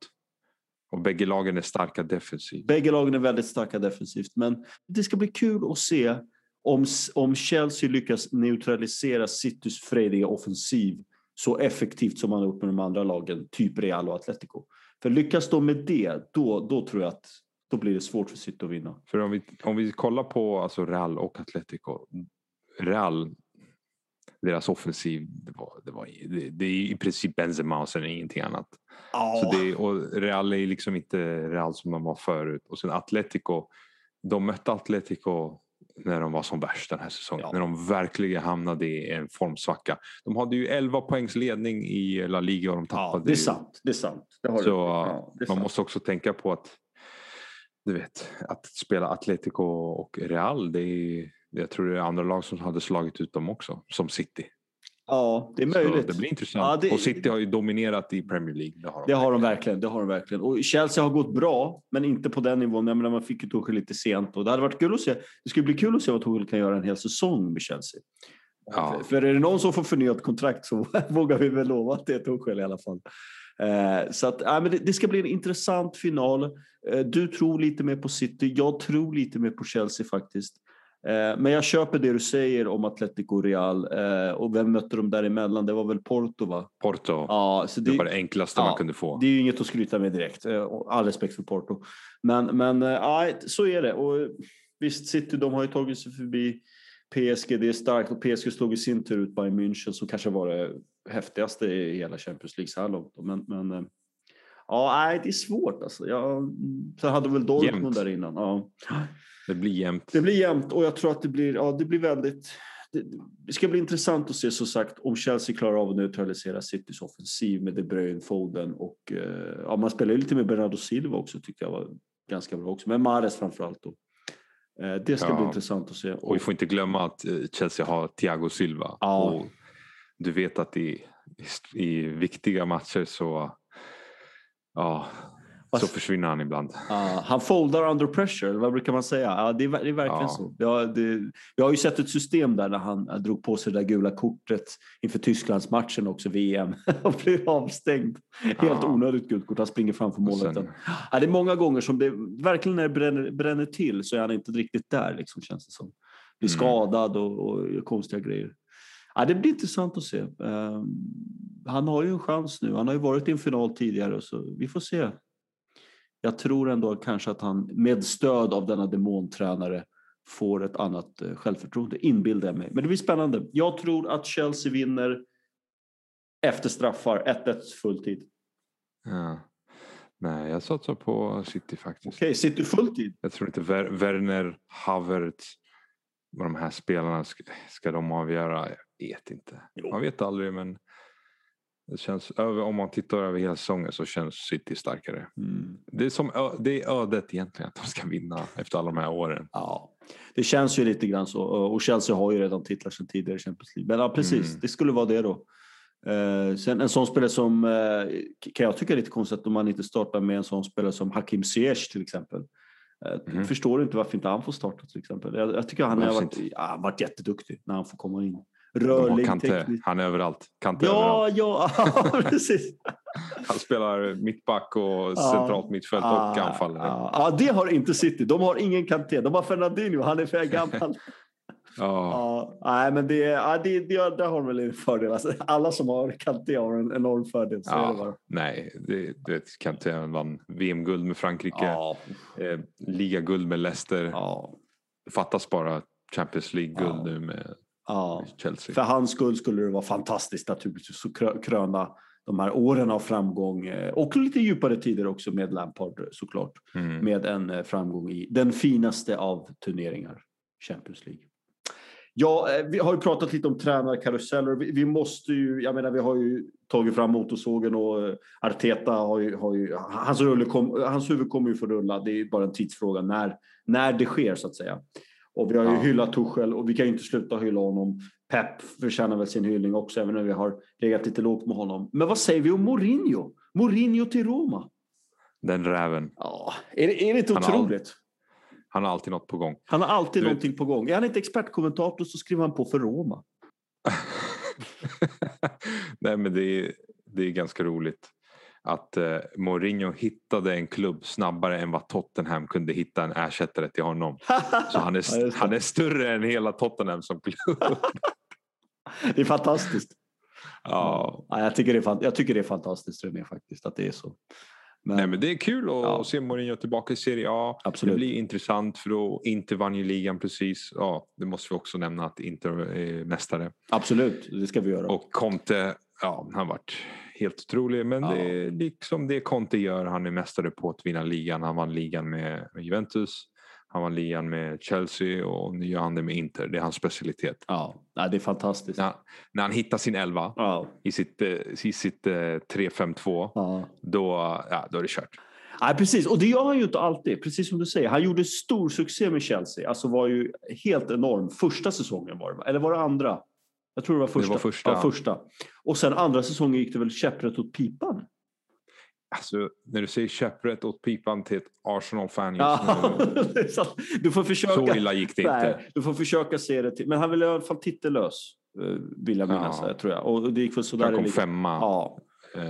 Och bägge lagen är starka defensivt. Bägge lagen är väldigt starka defensivt. Men det ska bli kul att se om, om Chelsea lyckas neutralisera Citys frediga offensiv så effektivt som man har gjort med de andra lagen, typ Real och Atletico. För lyckas de med det, då, då tror jag att då blir det svårt för City att vinna. För om vi, om vi kollar på alltså Real och Atletico. Real deras offensiv, det, var, det, var, det, det är i princip Benzema och sen ingenting annat. Oh. Så det, och Real är liksom inte Real som de var förut. Och sen Atletico, de mötte Atletico när de var som värst den här säsongen. Ja. När de verkligen hamnade i en formsvacka. De hade ju 11 poängs ledning i La Liga och de tappade. Ja, det är sant. Det är sant. Det Så ja, det man sant. måste också tänka på att du vet, att spela Atletico och Real, det är jag tror det är andra lag som hade slagit ut dem också, som City. Ja, det är möjligt. Så det blir intressant. Ja, det... Och City har ju dominerat i Premier League. Det har de, det har de verkligen. Det har de verkligen. Och Chelsea har gått bra, men inte på den nivån. Jag menar, man fick ju Tuchel lite sent och det hade varit kul att se. Det skulle bli kul att se vad Tuchel kan göra en hel säsong med Chelsea. Ja. För, är det någon som får förnyat kontrakt så vågar vi väl lova att det är Tuchel i alla fall. Eh, så att, äh, men det, det, ska bli en intressant final. Eh, du tror lite mer på City. Jag tror lite mer på Chelsea faktiskt. Eh, men jag köper det du säger om Atletico Real. Eh, och vem mötte de däremellan? Det var väl Porto va? Porto. Ja, så det, det var det enklaste ja, man kunde få. Det är ju inget att skryta med direkt. Eh, all respekt för Porto. Men, men ja, så är det. Och visst, City de har ju tagit sig förbi PSG. Det är starkt och PSG slog i sin tur ut Bayern München som kanske var det häftigaste i hela Champions League så här långt. Men, men ja, nej, det är svårt alltså. Jag, sen hade väl Dortmund där innan. Ja. Det blir jämnt. Det blir jämnt och jag tror att det blir, ja, det blir väldigt... Det, det ska bli intressant att se som sagt om Chelsea klarar av att neutralisera Citys offensiv med De Bruyne, Foden och eh, ja, man spelar ju lite med Bernardo Silva också tyckte jag var ganska bra också. Men Mares framförallt då. Eh, det ska ja. bli intressant att se. Och, och vi får inte glömma att eh, Chelsea har Thiago Silva. Ja. Och du vet att i, i viktiga matcher så ja, så försvinner han ibland. Uh, han foldar under pressure, vad brukar man säga? Uh, det, är, det är verkligen uh. så. Ja, det, jag har ju sett ett system där när han drog på sig det där gula kortet inför Tysklandsmatchen också, VM, och blev avstängd. Helt onödigt gult kort, han springer framför målet. Sen... det är många gånger som det, verkligen när det bränner, bränner till så är han inte riktigt där, liksom, känns det som. Blir mm. skadad och, och konstiga grejer. Ja, det blir intressant att se. Um, han har ju en chans nu. Han har ju varit i en final tidigare så vi får se jag tror ändå kanske att han med stöd av denna demontränare får ett annat eh, självförtroende, inbildar jag mig. Men det blir spännande. Jag tror att Chelsea vinner efter straffar, 1-1 fulltid. Ja. Nej, jag satsar på City faktiskt. Okej, okay, City fulltid? Jag tror inte Ver Werner, Havertz, vad de här spelarna ska, ska de avgöra. Jag vet inte. Jo. Man vet aldrig men det känns, om man tittar över hela säsongen så känns City starkare. Mm. Det, är som, det är ödet egentligen att de ska vinna efter alla de här åren. Ja, det känns ju lite grann så. Och Chelsea har ju redan titlar sedan tidigare i Champions League. Men ja, precis, mm. det skulle vara det då. Eh, sen en sån spelare som eh, kan jag tycka är lite konstigt om man inte startar med en sån spelare som Hakim Ziyech till exempel. Jag Mhm. förstår inte varför inte han får starta till exempel. Jag, jag tycker han har varit, ja, varit jätteduktig när han får komma in. Rörlig, Kante. Han är överallt. Kante överallt. Ja, ja, precis. Han spelar mittback och Ja. centralt mittfält och Ah, anfallare. Ja, ja, det har inte City. De har ingen Kanté. De har Fernandinho. Han är för gammal. Ja. Ja, nej, men det, ja, det, det, där har de väl en fördel. Alltså, alla som har Kanté har en enorm fördel. Så är det bara. Ja, nej, det, du vet, Kanté vann VM-guld med Frankrike, Ja, eh, ligaguld med Leicester. ja, Fattas bara Champions League-guld Ja. nu med ja. Chelsea. För hans skull skulle det vara fantastiskt naturligtvis att krö- kröna de här åren av framgång eh, och lite djupare tider också med Lampard såklart. Mm. Med en eh, framgång i den finaste av turneringar, Champions League. Ja, eh, vi har ju pratat lite om tränarkaruseller. Vi, vi måste ju, jag menar vi har ju tagit fram motorsågen och eh, Arteta har ju, har ju hans, rulle kom, hans huvud kommer ju få rulla. Det är ju bara en tidsfråga när, när det sker så att säga. Och vi har ju Ja. hyllat Tuchel och vi kan ju inte sluta hylla honom. Pep förtjänar väl sin hyllning också, även när vi har legat lite lågt med honom. Men vad säger vi om Mourinho? Mourinho till Roma? Den räven. Ja, är det, är det inte Han har all- otroligt? Han har alltid något på gång. Han har alltid Du vet- någonting på gång. Är han inte expertkommentator så skriver han på för Roma. Nej, men det är, det är ganska roligt att eh, Mourinho hittade en klubb snabbare än vad Tottenham kunde hitta en ersättare till honom. Så han är, Ja, han är större än hela Tottenham som klubb. Det är fantastiskt. ja. Ja, jag, tycker det är, fan- jag tycker det är fantastiskt René faktiskt att det är så. Men, Nej, men det är kul att Ja. se Mourinho tillbaka i Serie A. Absolut. Det blir intressant för då Inter vann ju ligan precis. Ja, det måste vi också nämna att Inter är mästare. Absolut, det ska vi göra. Och Conte, ja, han har varit helt otrolig. Men Ja. det är liksom det Conte gör. Han är mästare på att vinna ligan. Han vann ligan med Juventus. Han vann ligan med Chelsea och nu gör han det med Inter. Det är hans specialitet. ja, nej, det är fantastiskt. När, när han hittar sin elva Ja, i sitt, eh, i sitt eh, 3-5-2 ja. då, ja, då är det kört. Nej, precis. Och det gör han ju inte alltid. Precis som du säger. Han gjorde stor succé med Chelsea. Alltså var ju helt enorm. Första säsongen var det, eller var det andra? Jag tror det var första. var första. Ja, första. Och sen andra säsongen gick det väl käpprätt åt pipan. Alltså, när du säger käpprätt åt pipan till ett Arsenal-fan just nu. det du får försöka. Så illa gick det inte. Nej, du får försöka se det till. Men han ville i alla fall titellös. eh, Vill jag minnas, Ja. ja. tror jag. Och det gick väl sådär. Han kom femma. Ja, Eh,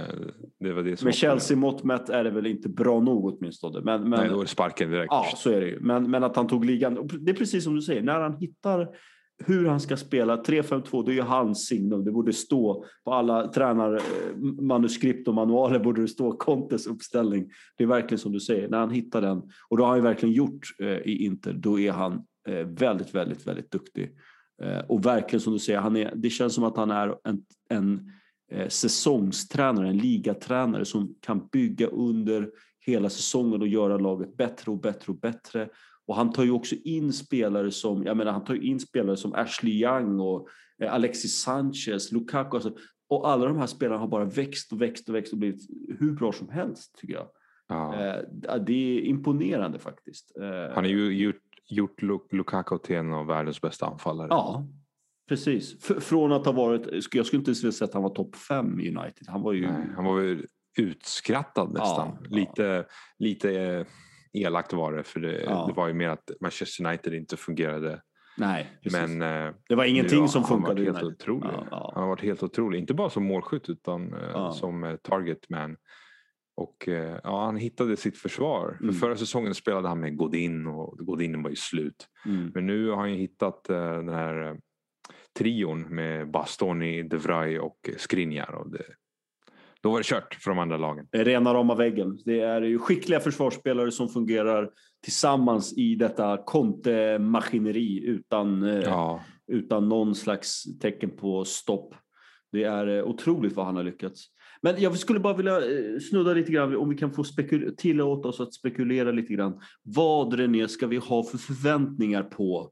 Det var det som med var- Chelsea mått mätt är det väl inte bra nog åtminstone. Men, men, Nej, då är det sparken direkt. Ja, så är det ju. Men, men att han tog ligan. Det är precis som du säger, när han hittar hur han ska spela 3-5-2, det är ju hans signum. Det borde stå på alla tränarmanuskript och manualer borde det stå Contes uppställning. Det är verkligen som du säger, när han hittar den, och det har han ju verkligen gjort eh, i Inter, då är han eh, väldigt, väldigt, väldigt duktig. Eh, och verkligen som du säger, han är, det känns som att han är en, en säsongstränare, en ligatränare som kan bygga under hela säsongen och göra laget bättre och bättre och bättre. Och han tar ju också in spelare som, jag menar han tar ju in spelare som Ashley Young och eh, Alexis Sanchez, Lukaku. Alltså, och alla de här spelarna har bara växt och växt och växt och blivit hur bra som helst tycker jag. Ja. Eh, det är imponerande faktiskt. Eh, Han har ju gjort, gjort Lu- Lukaku till en av världens bästa anfallare. Ja, precis. Från att ha varit, jag skulle inte ens vilja säga att han var topp fem i United. Han var ju... Nej, han var väl utskrattad nästan. Ja, ja. Lite, lite eh, elakt var det för det, Ja. det var ju mer att Manchester United inte fungerade. Nej, precis. Men eh, det var ingenting nu som har han funkade i varit helt otrolig. Ja, ja. Han har varit helt otrolig. Inte bara som målskytt utan eh, som eh, target man. Och ja, han hittade sitt försvar. Mm. För förra säsongen spelade han med Godin och Godin var ju slut. Mm. Men nu har han hittat den här trion med Bastoni, De Vrij och Skriniar. Och det, då var det kört för de andra lagen. Rena rama väggen. Det är ju skickliga försvarsspelare som fungerar tillsammans i detta Conte-maskineri utan, eh, Ja, utan någon slags tecken på stopp. Det är eh, otroligt vad han har lyckats. Men jag skulle bara vilja eh, snudda lite grann om vi kan få tillåta oss att spekulera lite grann. Vad René ska vi ha för förväntningar på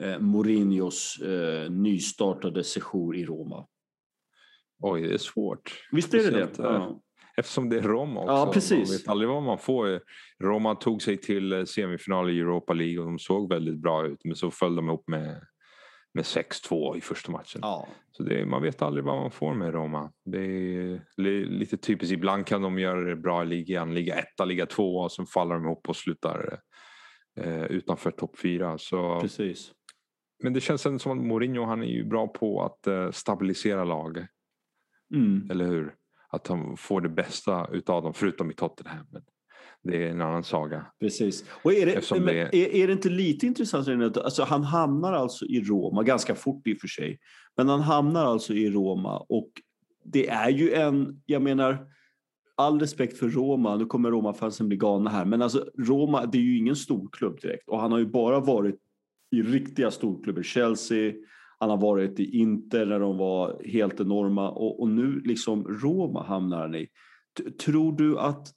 eh, Mourinhos eh, nystartade sejour i Roma? Oj det är svårt. Visst är det det? Eh, Eftersom det är Roma också. Ja, precis. Man vet aldrig vad man får. Roma tog sig till eh, semifinal i Europa League och de såg väldigt bra ut. Men så föll de ihop med, med 6-2 i första matchen. Ja. Så det, man vet aldrig vad man får med Roma. Det är li- lite typiskt. Ibland kan de göra det bra i ligan. Liga etta, liga två och sen faller de ihop och slutar, eh, utanför topp fyra. Så, Precis. men det känns ändå som att Mourinho han är ju bra på att eh, stabilisera lag. Mm. Eller hur? Att han får det bästa utav dem, förutom i Tottenham. Men det är en annan saga. Precis. Och är det, Eftersom men det- är, är det inte lite intressant? Alltså, han hamnar alltså i Roma, ganska fort i och för sig. Men han hamnar alltså i Roma och det är ju en, jag menar, all respekt för Roma, nu kommer Roma-fansen bli galna här, men alltså Roma, det är ju ingen storklubb direkt och han har ju bara varit i riktiga storklubbar, Chelsea, han har varit i Inter när de var helt enorma och, och nu liksom Roma hamnar han i. T- Tror du att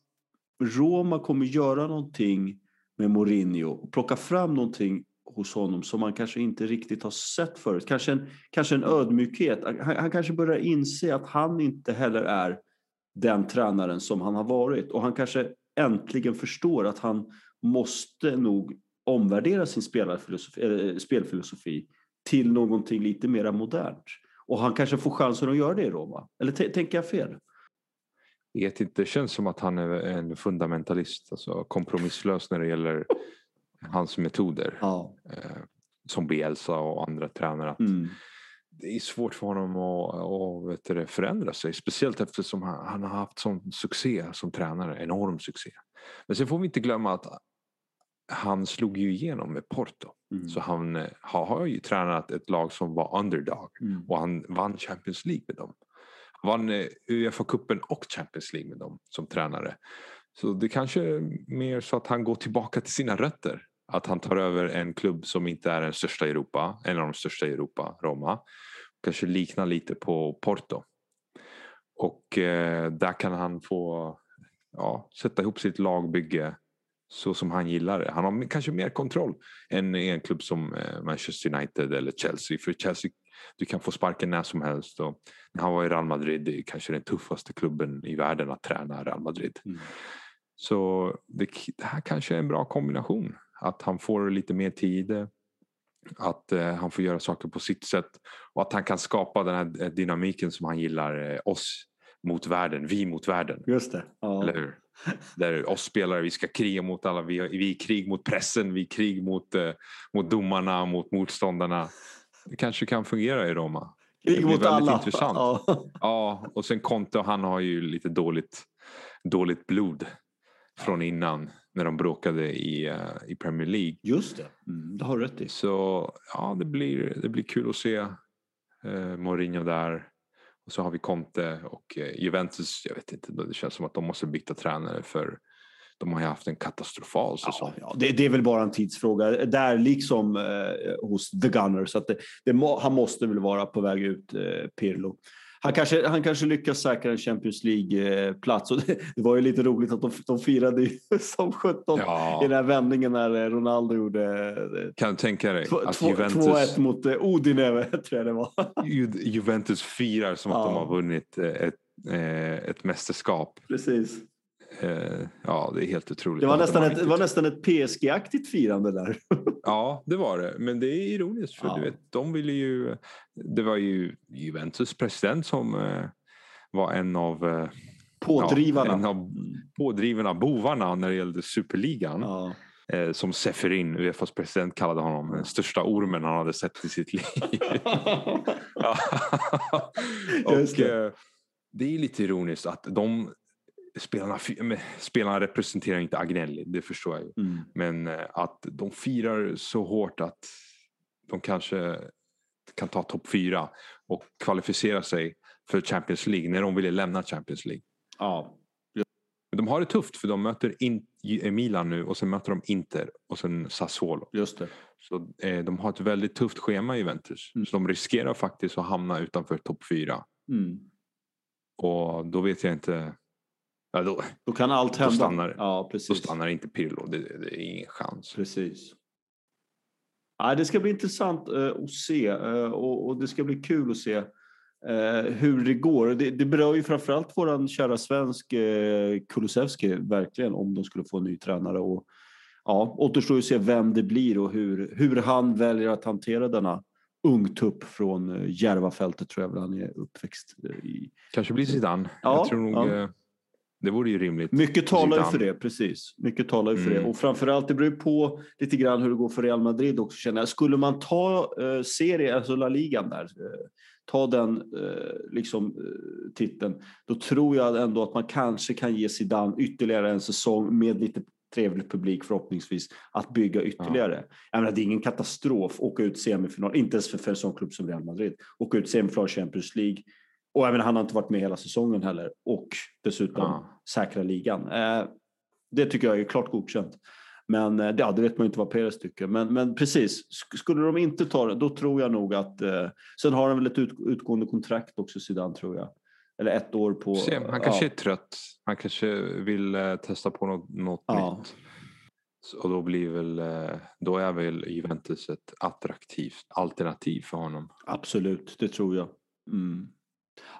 Roma kommer göra någonting med Mourinho plocka fram någonting hos honom som man kanske inte riktigt har sett förut. Kanske en, kanske en ödmjukhet. Han, han kanske börjar inse att han inte heller är den tränaren som han har varit och han kanske äntligen förstår att han måste nog omvärdera sin eh, spelfilosofi, äh, spelfilosofi till någonting lite mer modernt. Och han kanske får chansen att göra det i Roma. Eller tänker jag fel? vet inte, det känns som att han är en fundamentalist, alltså kompromisslös när det gäller hans metoder. Ja. Eh, som Bielsa och andra tränare. Mm. Det är svårt för honom att, att det, förändra sig. Speciellt eftersom han, han har haft sån succé som tränare. Enorm succé. Men sen får vi inte glömma att han slog ju igenom med Porto. Mm. Så han eh, har, har ju tränat ett lag som var underdog. Mm. Och han vann Champions League med dem. Han vann eh, Uefa-cupen och Champions League med dem som tränare. Så det kanske är mer så att han går tillbaka till sina rötter. Att han tar över en klubb som inte är den största i Europa, en av de största i Europa, Roma. Kanske liknar lite på Porto. Och eh, där kan han få ja, sätta ihop sitt lagbygge så som han gillar det. Han har kanske mer kontroll än i en klubb som eh, Manchester United eller Chelsea. För Chelsea, du kan få sparken när som helst. Och när han var i Real Madrid, det är kanske den tuffaste klubben i världen att träna Real Madrid. Mm. Så det, det här kanske är en bra kombination. Att han får lite mer tid. Att eh, han får göra saker på sitt sätt. Och att han kan skapa den här eh, dynamiken som han gillar. Eh, oss mot världen, vi mot världen. Just det. Ja. Eller hur? Där oss spelare, vi ska kriga mot alla. Vi, vi är krig mot pressen, vi är krig mot, eh, mot domarna, mot motståndarna. Det kanske kan fungera i Roma. Det Krig mot väldigt alla. intressant. Ja. Ja, och sen Conte, han har ju lite dåligt, dåligt blod från innan när de bråkade i, eh, i Premier League. Just det, mm, det har du rätt i. Så ja, det blir, det blir kul att se eh, Mourinho där. Och så har vi Conte och eh, Juventus. Jag vet inte, det känns som att de måste byta tränare för de har ju haft en katastrofal säsong. Ja, ja, det, det är väl bara en tidsfråga. Där liksom eh, hos The Gunner. Så att det, det han måste väl vara på väg ut, eh, Pirlo. Han kanske, han kanske lyckas säkra en Champions League-plats. Det, det var ju lite roligt att de, de firade som 17 Ja. i den här vändningen när eh, Ronaldo gjorde eh, Kan du tänka dig två- att två- 2-1 Juventus, mot eh, Udine, tror jag det var. Ju- Juventus firar som att Ja. de har vunnit eh, ett, eh, ett mästerskap. Precis. Eh, Ja, det är helt otroligt. Det var nästan ett, var nästan ett PSG-aktigt firande där. Ja, det var det. Men det är ironiskt för Ja. du vet, de ville ju... Det var ju Juventus president som eh, var en av, eh, Pådrivarna. Ja, en av Mm. pådrivarna, bovarna när det gällde superligan. Ja. Eh, som Seferin, Uefas president, kallade honom. Den största ormen han hade sett i sitt liv. Och det. eh, det är lite ironiskt att de spelarna, spelarna representerar inte Agnelli, det förstår jag ju. Mm. Men eh, att de firar så hårt att de kanske kan ta topp fyra och kvalificera sig för Champions League när de ville lämna Champions League. Ja. Men de har det tufft för de möter in, Milan nu och sen möter de Inter och sen Sassuolo. Just det. Så eh, de har ett väldigt tufft schema Juventus. Mm. Så de riskerar faktiskt att hamna utanför topp fyra. Mm. Och då vet jag inte. Ja, då, Då kan allt hända. stannar- ja, då precis. stannar inte Pirlo. Det, det är ingen chans. Precis. Ja, det ska bli intressant eh, att se eh, och, och det ska bli kul att se eh, hur det går. Det, det berör ju framförallt våran kära svensk Kulusevski verkligen om de skulle få en ny tränare. Och, ja, återstår ju att se vem det blir och hur, hur han väljer att hantera denna ungtupp från Järvafältet tror jag väl han är uppväxt i. Kanske blir Zidane. Ja, jag tror nog ja. Det vore ju rimligt. Mycket talar ju för det, precis. Mycket talar ju för Mm. det. Och framförallt, det beror ju på lite grann hur det går för Real Madrid också känner jag. Skulle man ta eh, serie, alltså La Ligan där, eh, ta den eh, liksom, eh, titeln, då tror jag ändå att man kanske kan ge Zidane ytterligare en säsong med lite trevlig publik förhoppningsvis att bygga ytterligare. Jag menar, det är ingen katastrof att åka ut semifinal, inte ens för, en sån klubb som Real Madrid, åka ut semifinal Champions League. Och menar, han har inte varit med hela säsongen heller och dessutom Ja. säkra ligan. Eh, det tycker jag är klart godkänt. Men eh, ja, det vet man ju inte vad Perez tycker. Men, men precis, sk- skulle de inte ta det, då tror jag nog att... Eh, sen har han väl ett ut, utgående kontrakt också, Zidane, tror jag. Eller ett år på... Se, han kanske ja, är trött. Han kanske vill eh, testa på något, något Ja. nytt. Och då blir väl, eh, då är väl Juventus ett attraktivt alternativ för honom. Absolut, det tror jag. Mm.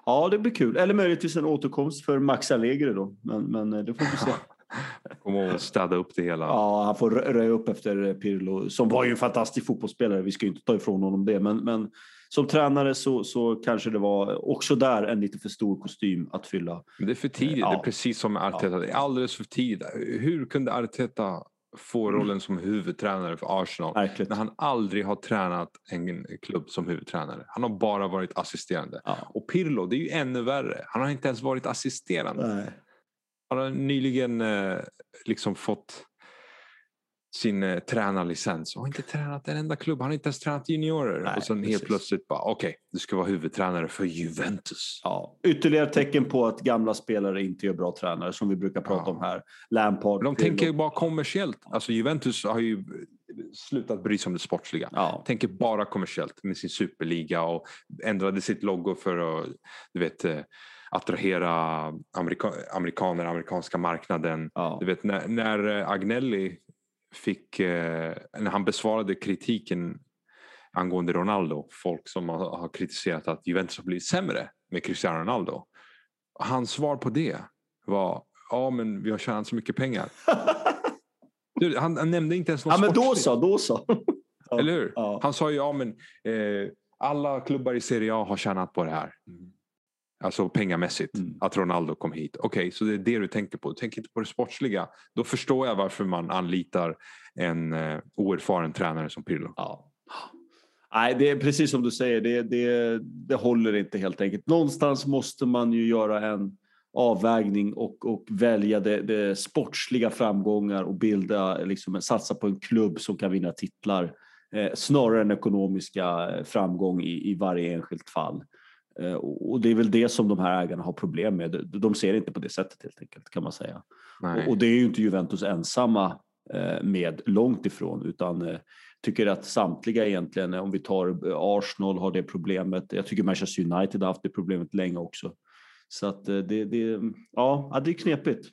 Ja, det blir kul. Eller möjligtvis en återkomst för Max Allegri då. Men, men eh, det får vi se. Kom och städa upp det hela. Ja, han får rö- röja upp efter eh, Pirlo, som var ju en fantastisk fotbollsspelare. Vi ska ju inte ta ifrån honom det, men, men som tränare så, så kanske det var också där en lite för stor kostym att fylla. Men det är för tidigt. Ja. Det är precis som med Arteta. Det är alldeles för tidigt. Hur kunde Arteta få Mm. rollen som huvudtränare för Arsenal Märkligt. när han aldrig har tränat en klubb som huvudtränare? Han har bara varit assisterande. Ja. Och Pirlo, det är ju ännu värre. Han har inte ens varit assisterande. Nej. Han har nyligen eh, liksom fått sin eh, tränarlicens och har inte tränat en enda klubb. Han har inte ens tränat juniorer. Nej, och sen precis. helt plötsligt bara okej, du ska vara huvudtränare för Juventus. Ja. Ytterligare tecken på att gamla spelare inte är bra tränare, som vi brukar prata Ja. om här. Lampard. De tänker ju bara kommersiellt. Alltså Juventus har ju slutat bry sig om det sportsliga. Ja. Tänker bara kommersiellt med sin superliga och ändrade sitt logo för att du vet, eh, attrahera amerika- amerikaner, amerikanska marknaden. Ja. Du vet när, när eh, Agnelli fick, eh, när han besvarade kritiken angående Ronaldo, folk som har, kritiserat att Juventus har blivit sämre med Cristiano Ronaldo. Hans svar på det var, ja men vi har tjänat så mycket pengar. Han, han nämnde inte ens något ja, men då så, då så. Eller hur? Ja. Han sa ju, ja men eh, alla klubbar i Serie A har tjänat på det här. Alltså pengamässigt, Mm. att Ronaldo kom hit. Okej, så det är det du tänker på. Du tänker inte på det sportsliga. Då förstår jag varför man anlitar en eh, oerfaren tränare som Pirlo. Ja. Nej, det är precis som du säger, det, det, det håller inte helt enkelt. Någonstans måste man ju göra en avvägning och, och välja det, det sportsliga framgångar och bilda, liksom, satsa på en klubb som kan vinna titlar eh, snarare än ekonomiska eh, framgång i, i varje enskilt fall. Eh, och det är väl det som de här ägarna har problem med. De- ser inte på det sättet helt enkelt kan man säga. Nej. Och, det är ju inte Juventus ensamma eh, med, långt ifrån, utan eh, tycker att samtliga egentligen, om vi tar Arsenal har det problemet. Jag tycker Manchester United har haft det problemet länge också. Så att det, det, ja, det är knepigt.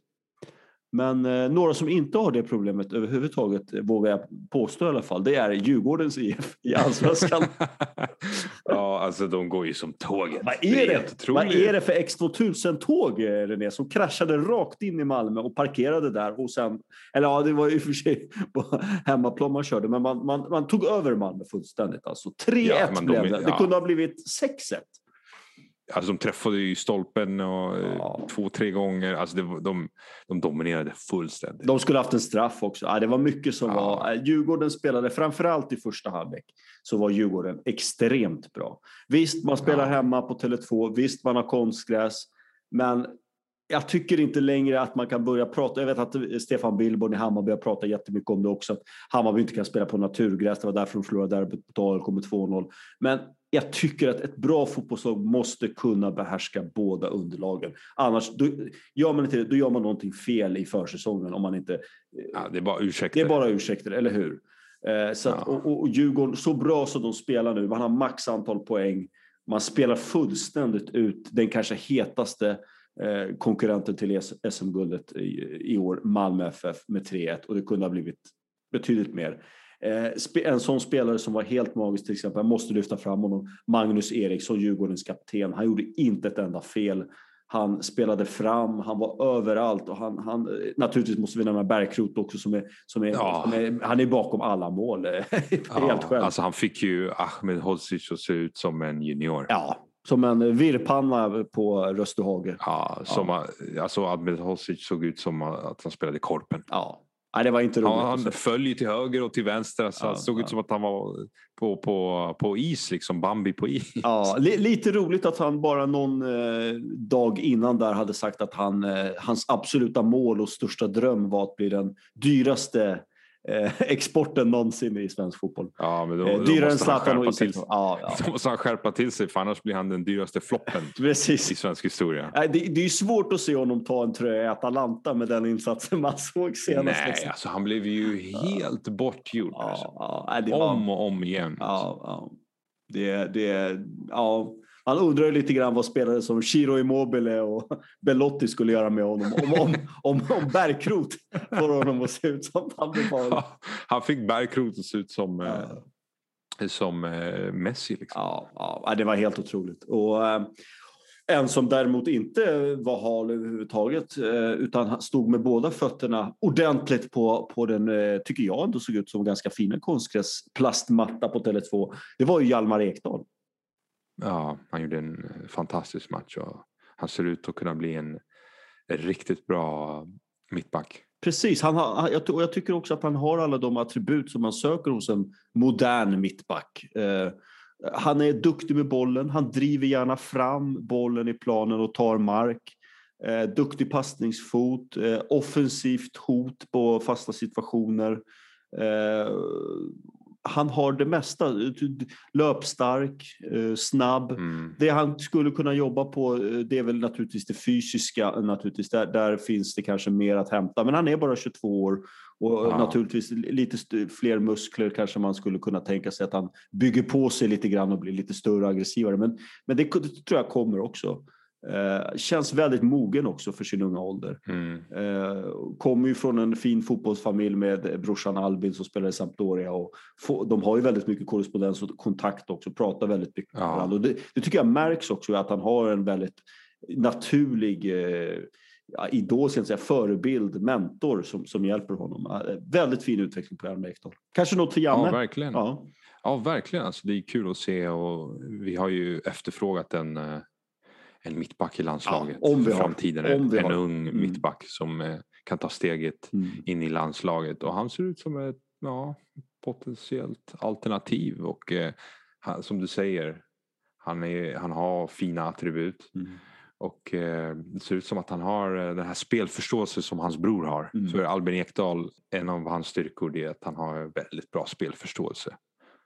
Men eh, några som inte har det problemet överhuvudtaget, vågar jag påstå i alla fall, det är Djurgårdens IF i Allsvenskan. ja, alltså de går ju som tåget. Vad är det? helt Vad otroligt. är det för X2000-tåg, eh, René, som kraschade rakt in i Malmö och parkerade där och sen, eller ja, det var ju för sig på hemmaplan man körde, men man, man, man tog över Malmö fullständigt. Alltså 3-1 Ja, blev är- det. Det ja. kunde ha blivit 6-1. Alltså de träffade ju stolpen och, eh, Ja. två, tre gånger. Alltså det, de, de dominerade fullständigt. De skulle haft en straff också. Ja, det var mycket som Ja. var... eh, Djurgården spelade, framförallt i första halvlek, så var Djurgården extremt bra. Visst, man spelar hemma på Tele2, visst man har konstgräs, men jag tycker inte längre att man kan börja prata. Jag vet att Stefan Billborn i Hammarby har pratat jättemycket om det också. Att Hammarby inte kan spela på naturgräs. Det var därför de förlorade derbyt på AIK med 2-0. Men jag tycker att ett bra fotbollslag måste kunna behärska båda underlagen. Annars då gör man, inte, det, då gör man någonting fel i försäsongen. Om man inte, Ja, det är bara ursäkter. det är bara ursäkter, eller hur? Eh, så att, Ja. och, och, Djurgården, så bra som de spelar nu, man har max antal poäng. Man spelar fullständigt ut den kanske hetaste eh, konkurrenten till SM-guldet i, i år, Malmö FF, med 3-1 och det kunde ha blivit betydligt mer. Eh, en sån spelare som var helt magisk till exempel, jag måste lyfta fram honom, Magnus Eriksson, Djurgårdens kapten. Han gjorde inte ett enda fel. Han spelade fram, han var överallt och han, han naturligtvis måste vi nämna Bergkrot också som är, som är, Ja. som är han är bakom alla mål. Helt Ja, själv. Alltså han fick ju Ahmed Hodzic att se ut som en junior. Ja, som en virrpanna på Rösterhage. Ja, som ja. Alltså Admir Hosic såg ut som att han spelade Korpen. Ja, Nej, det var inte roligt. Ja, han föll till höger och till vänster. Alltså, ja, det såg ja. ut som att han var på, på, på is, liksom Bambi på is. Ja, li, lite roligt att han bara någon eh, dag innan där hade sagt att han, eh, hans absoluta mål och största dröm var att bli den dyraste eh, exporten någonsin i svensk fotboll. Ja, men då, eh, dyrare än Zlatan och Isildsson. Ja, ja. Då måste han skärpa till sig för annars blir han den dyraste floppen Precis. i svensk historia. det, det är svårt att se honom ta en tröja i Atalanta med den insatsen man såg senast. Nej, alltså, han blev ju helt ja. bortgjord. Ja, alltså. ja, om och om igen. Ja, ja. Det, det, ja. Man undrar lite grann vad spelare som Chiro Immobile och Belotti skulle göra med honom. Om, om, om, om Bergkrot får honom att se ut som han ja, Han fick Bergkrot att se ut som, ja. eh, som eh, Messi. Liksom. Ja, ja, det var helt otroligt. Och, eh, en som däremot inte var hal överhuvudtaget utan stod med båda fötterna ordentligt på, på den, tycker jag ändå såg ut som ganska fina konstgräsplastmatta på Tele2. Det var ju Hjalmar Ekdal. Ja, han gjorde en eh, fantastisk match och han ser ut att kunna bli en riktigt bra mittback. Precis, han har, jag, och jag tycker också att han har alla de attribut som man söker hos en modern mittback. Eh, han är duktig med bollen, han driver gärna fram bollen i planen och tar mark. Eh, duktig passningsfot, eh, offensivt hot på fasta situationer. Eh, han har det mesta. Löpstark, eh, snabb. Mm. Det han skulle kunna jobba på eh, det är väl naturligtvis det fysiska. Naturligtvis. Där, där finns det kanske mer att hämta. Men han är bara 22 år och ja. naturligtvis lite fler muskler kanske man skulle kunna tänka sig att han bygger på sig lite grann och blir lite större och aggressivare. Men, men det, det tror jag kommer också. Eh, känns väldigt mogen också för sin unga ålder. Mm. Eh, kommer ju från en fin fotbollsfamilj med brorsan Albin som spelar i Sampdoria. Och få, de har ju väldigt mycket korrespondens och kontakt också, pratar väldigt mycket med varandra. Och det, det, tycker jag märks också att han har en väldigt naturlig eh, ja, idol, ska säga, förebild, mentor som, som hjälper honom. Eh, väldigt fin utveckling på Hjalmar Ekdal. Kanske något för Janne? Ja, verkligen. Ja. ja, verkligen. Alltså, det är kul att se och vi har ju efterfrågat en en mittback i landslaget ja, om vi för framtiden. Har, om vi en har. ung mm. mittback som eh, kan ta steget mm. in i landslaget och han ser ut som ett ja, potentiellt alternativ och eh, han, som du säger han, är, han har fina attribut. Mm. Och eh, det ser ut som att han har eh, den här spelförståelsen som hans bror har. Mm. För Albin Ekdal, en av hans styrkor är att han har väldigt bra spelförståelse.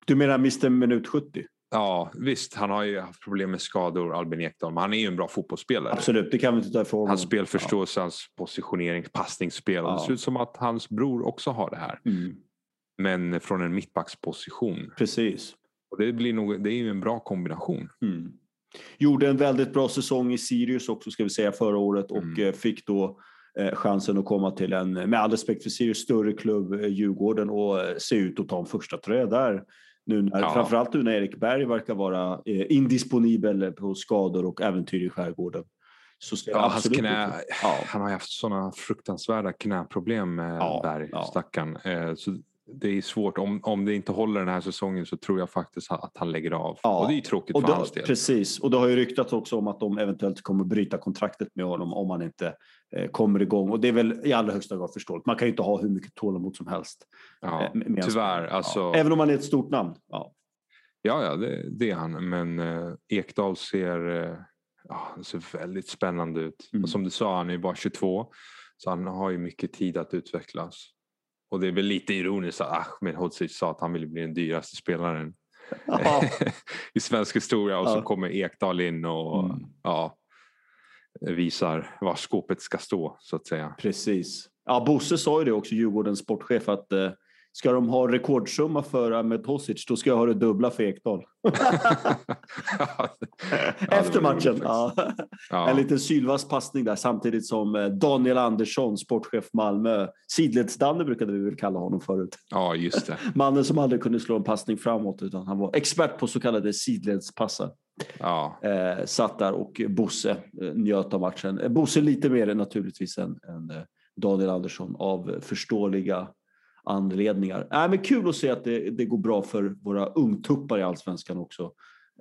Du menar Mr Minut 70? Ja, visst. Han har ju haft problem med skador, Albin Ekdal, men han är ju en bra fotbollsspelare. Absolut, det kan vi inte ta ifrån Hans spelförståelse, ja. hans positionering, passningsspel. Ja. Det ser ut som att hans bror också har det här. Mm. Men från en mittbacksposition. Precis. Och det, blir nog, det är ju en bra kombination. Mm. Gjorde en väldigt bra säsong i Sirius också ska vi säga förra året och mm. Eh, fick då eh, chansen att komma till en, med all respekt för Sirius, större klubb, eh, Djurgården och se ut att ta en första tröja där nu när, ja. Framförallt nu när Erik Berg verkar vara eh, indisponibel på skador och äventyr i skärgården. Så ja, hans knä, ja. Han har haft sådana fruktansvärda knäproblem med ja, Berg, ja. stackarn. Eh, så det är svårt. Om, om det inte håller den här säsongen så tror jag faktiskt att han lägger av. Ja. Och det är tråkigt och för då, hans del. Precis, och det har ju ryktats också om att de eventuellt kommer bryta kontraktet med honom om han inte eh, kommer igång. Och det är väl i allra högsta grad förståeligt. Man kan ju inte ha hur mycket tålamod som helst. Ja, eh, tyvärr. Alltså... Ja. Även om han är ett stort namn. Ja, ja, ja det, det är han. Men eh, Ekdal ser, eh, ja, ser väldigt spännande ut. Mm. Och som du sa, han är bara 22. Så han har ju mycket tid att utvecklas. Och det är väl lite ironiskt att Ahmed Hodzic sa att han ville bli den dyraste spelaren i svensk historia och så kommer Ekdal in och mm. ja, visar var skåpet ska stå så att säga. Precis. Ja, Bosse sa ju det också, Djurgårdens sportchef, att eh, Ska de ha rekordsumma för Ahmed Hosic, då ska jag ha det dubbla för Ekdal. Efter matchen. Ja. Ja. En liten sylvass passning där samtidigt som eh, Daniel Andersson, sportchef Malmö, Sidleds-Danne brukade vi väl kalla honom förut. Ja, just det. Mannen som aldrig kunde slå en passning framåt utan han var expert på så kallade sidledspassar. Ja. Eh, satt där och Bosse eh, njöt av matchen. Eh, Bosse lite mer naturligtvis än, än Daniel Andersson av förståeliga anledningar. Äh, men kul att se att det, det går bra för våra ungtuppar i allsvenskan också.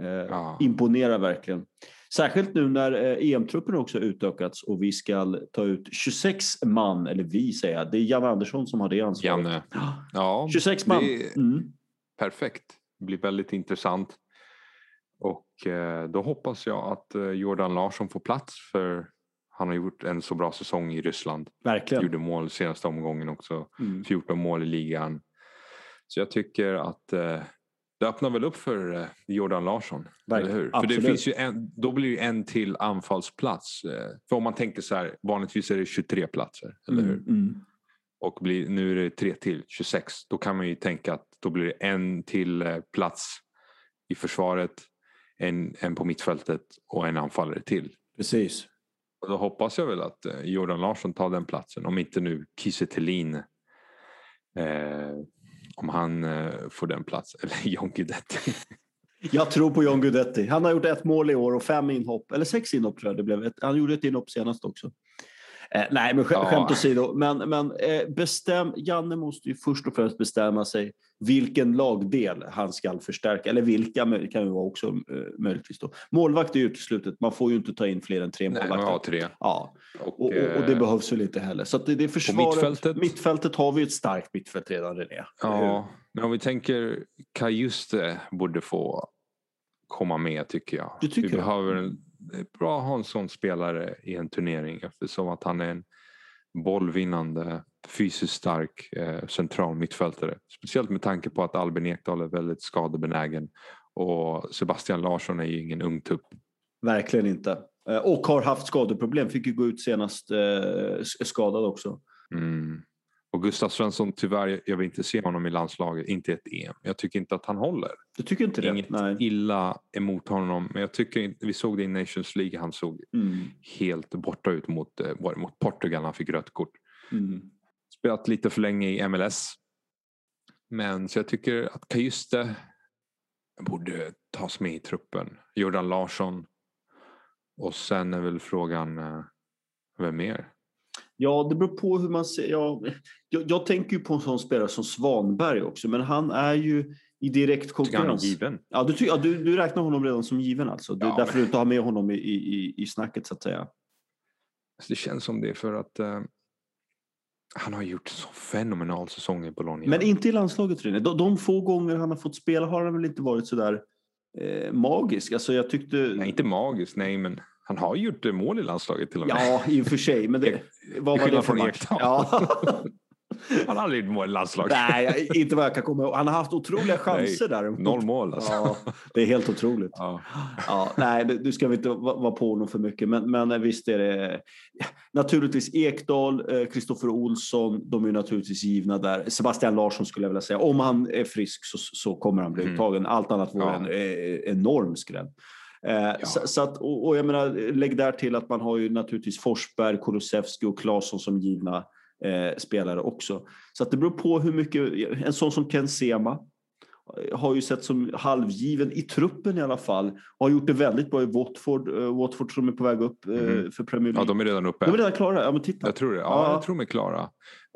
Eh, Ja. Imponerar verkligen. Särskilt nu när eh, EM-truppen också utökats och vi ska ta ut 26 man, eller vi säger jag, det är Janne Andersson som har det ansvaret. Janne. Ja, Ja, 26 man. Mm. perfekt. Det blir väldigt intressant. Och eh, då hoppas jag att eh, Jordan Larsson får plats för han har gjort en så bra säsong i Ryssland. Verkligen. Gjorde mål senaste omgången också. Mm. 14 mål i ligan. Så jag tycker att eh, det öppnar väl upp för eh, Jordan Larsson. Verkligen. Eller hur? För det finns ju en, då blir det en till anfallsplats. Eh, för om man tänker så här, vanligtvis är det 23 platser. Eller hur? Mm. Mm. Och blir, nu är det tre till, 26. Då kan man ju tänka att då blir det en till eh, plats i försvaret, en, en på mittfältet och en anfallare till. Precis. Och då hoppas jag väl att eh, Jordan Larsson tar den platsen. Om inte nu Kiese Thelin. Eh, om han eh, får den platsen. Eller John Guidetti. Jag tror på John Guidetti. Han har gjort ett mål i år och fem inhopp, eller sex inhopp tror jag det blev. Han gjorde ett inhopp senast också. Eh, nej, men sk- Ja. skämt åsido. Men, men eh, bestäm, Janne måste ju först och främst bestämma sig vilken lagdel han ska förstärka. Eller vilka kan ju vara också eh, möjligtvis. Då. Målvakt är uteslutet. Man får ju inte ta in fler än tre Nej, målvakter. ja, tre. Ja, Och, och, och, och det eh, behövs väl inte heller. Så det, det är försvaret. mittfältet? mittfältet har vi ett starkt mittfält redan, René. Ja, men om vi tänker Kajuste borde få komma med tycker jag. Du tycker vi behöver en, det är bra att ha en sån spelare i en turnering eftersom att han är en bollvinnande, fysiskt stark eh, central mittfältare. Speciellt med tanke på att Albin Ekdal är väldigt skadebenägen och Sebastian Larsson är ju ingen ung tupp. Verkligen inte. Eh, Och har haft skadeproblem. Fick ju gå ut senast eh, skadad också. Mm. Och Gustav Svensson, tyvärr, jag vill inte se honom i landslaget, inte i ett EM. Jag tycker inte att han håller. Du tycker inte det? Inget illa emot honom, men jag tycker vi såg det i Nations League, han såg Mm. helt borta ut mot, eh, var mot Portugal, han fick rött kort. Mm. Spelat lite för länge i MLS. Men så jag tycker att Kajuste borde tas med i truppen. Jordan Larsson. Och sen är väl frågan, eh, vem mer? Ja, det beror på hur man ser. Ja, jag, jag tänker ju på en sån spelare som Svanberg också, men han är ju i direkt konkurrens. given? Ja, du, ja, du, du räknar honom redan som given alltså. Det är Ja, därför men- du inte har med honom i, i, i- snacket så att säga. Alltså, Det känns som det för att eh, han har gjort en så fenomenal säsong i Bologna. Men inte i landslaget René. De, de få gånger han har fått spela har han väl inte varit sådär eh, magisk. Alltså jag tyckte... Nej, inte magiskt, nej, men han har gjort eh, mål i landslaget till och med. Ja, i och för sig. Men det, vad var det för match? Ja. Han har aldrig gjort mål i landslaget. Nej, inte vad jag kan komma ihåg. Han har haft otroliga chanser däremot. Noll mål alltså. Ja, det är helt otroligt. Ja. Ja, nej, du ska vi inte va- vara på honom för mycket. Men, men visst är det... Naturligtvis Ekdal, Kristoffer Olsson, de är naturligtvis givna där. Sebastian Larsson skulle jag vilja säga. Om han är frisk så, så kommer han bli Mm. uttagen. Allt annat vore Ja. en eh, enorm skräll. Eh, så, så att, och, jag menar, lägg där till att man har ju naturligtvis Forsberg, Kulusevski och Claesson som givna eh, spelare också. Så att det beror på hur mycket, en sån som Ken Sema eh, har ju sett som halvgiven i truppen i alla fall. Och har gjort det väldigt bra i Watford, eh, Watford som är på väg upp Mhm. för Premier ja, League. de är redan uppe. de är redan klara, ja men titta. Jag tror det. Ja, Ja. jag tror de är klara.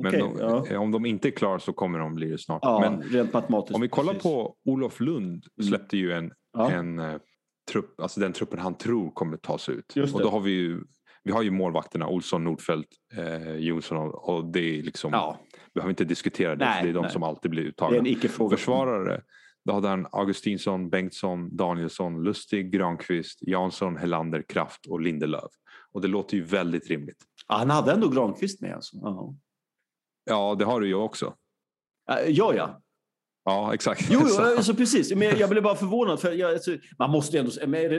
Men Okej, de, ja. om de inte är klara så kommer de bli det snart. Ja, Men rent matematiskt. om vi kollar precis. på Olof Lund Mm. släppte ju en, Ja. en trupp, alltså den truppen han tror kommer tas ut. Och då har vi ju vi har ju målvakterna Olsson, Nordfeldt, eh, Jonsson och, och det är liksom, Ja, vi behöver inte diskutera det, Nej, det är de nej. som alltid blir uttagna. Försvarare, då hade han Augustinsson, Bengtsson, Danielsson, Lustig, Granqvist, Jansson, Helander, Kraft och Lindelöf. Och det låter ju väldigt rimligt. Ja, han hade ändå Granqvist med alltså. Ja, Ja, det har du ju också. ja, ja. ja. Ja, exakt. Jo, jo Så- alltså precis. Men jag blev bara förvånad. För jag, alltså, man måste ändå...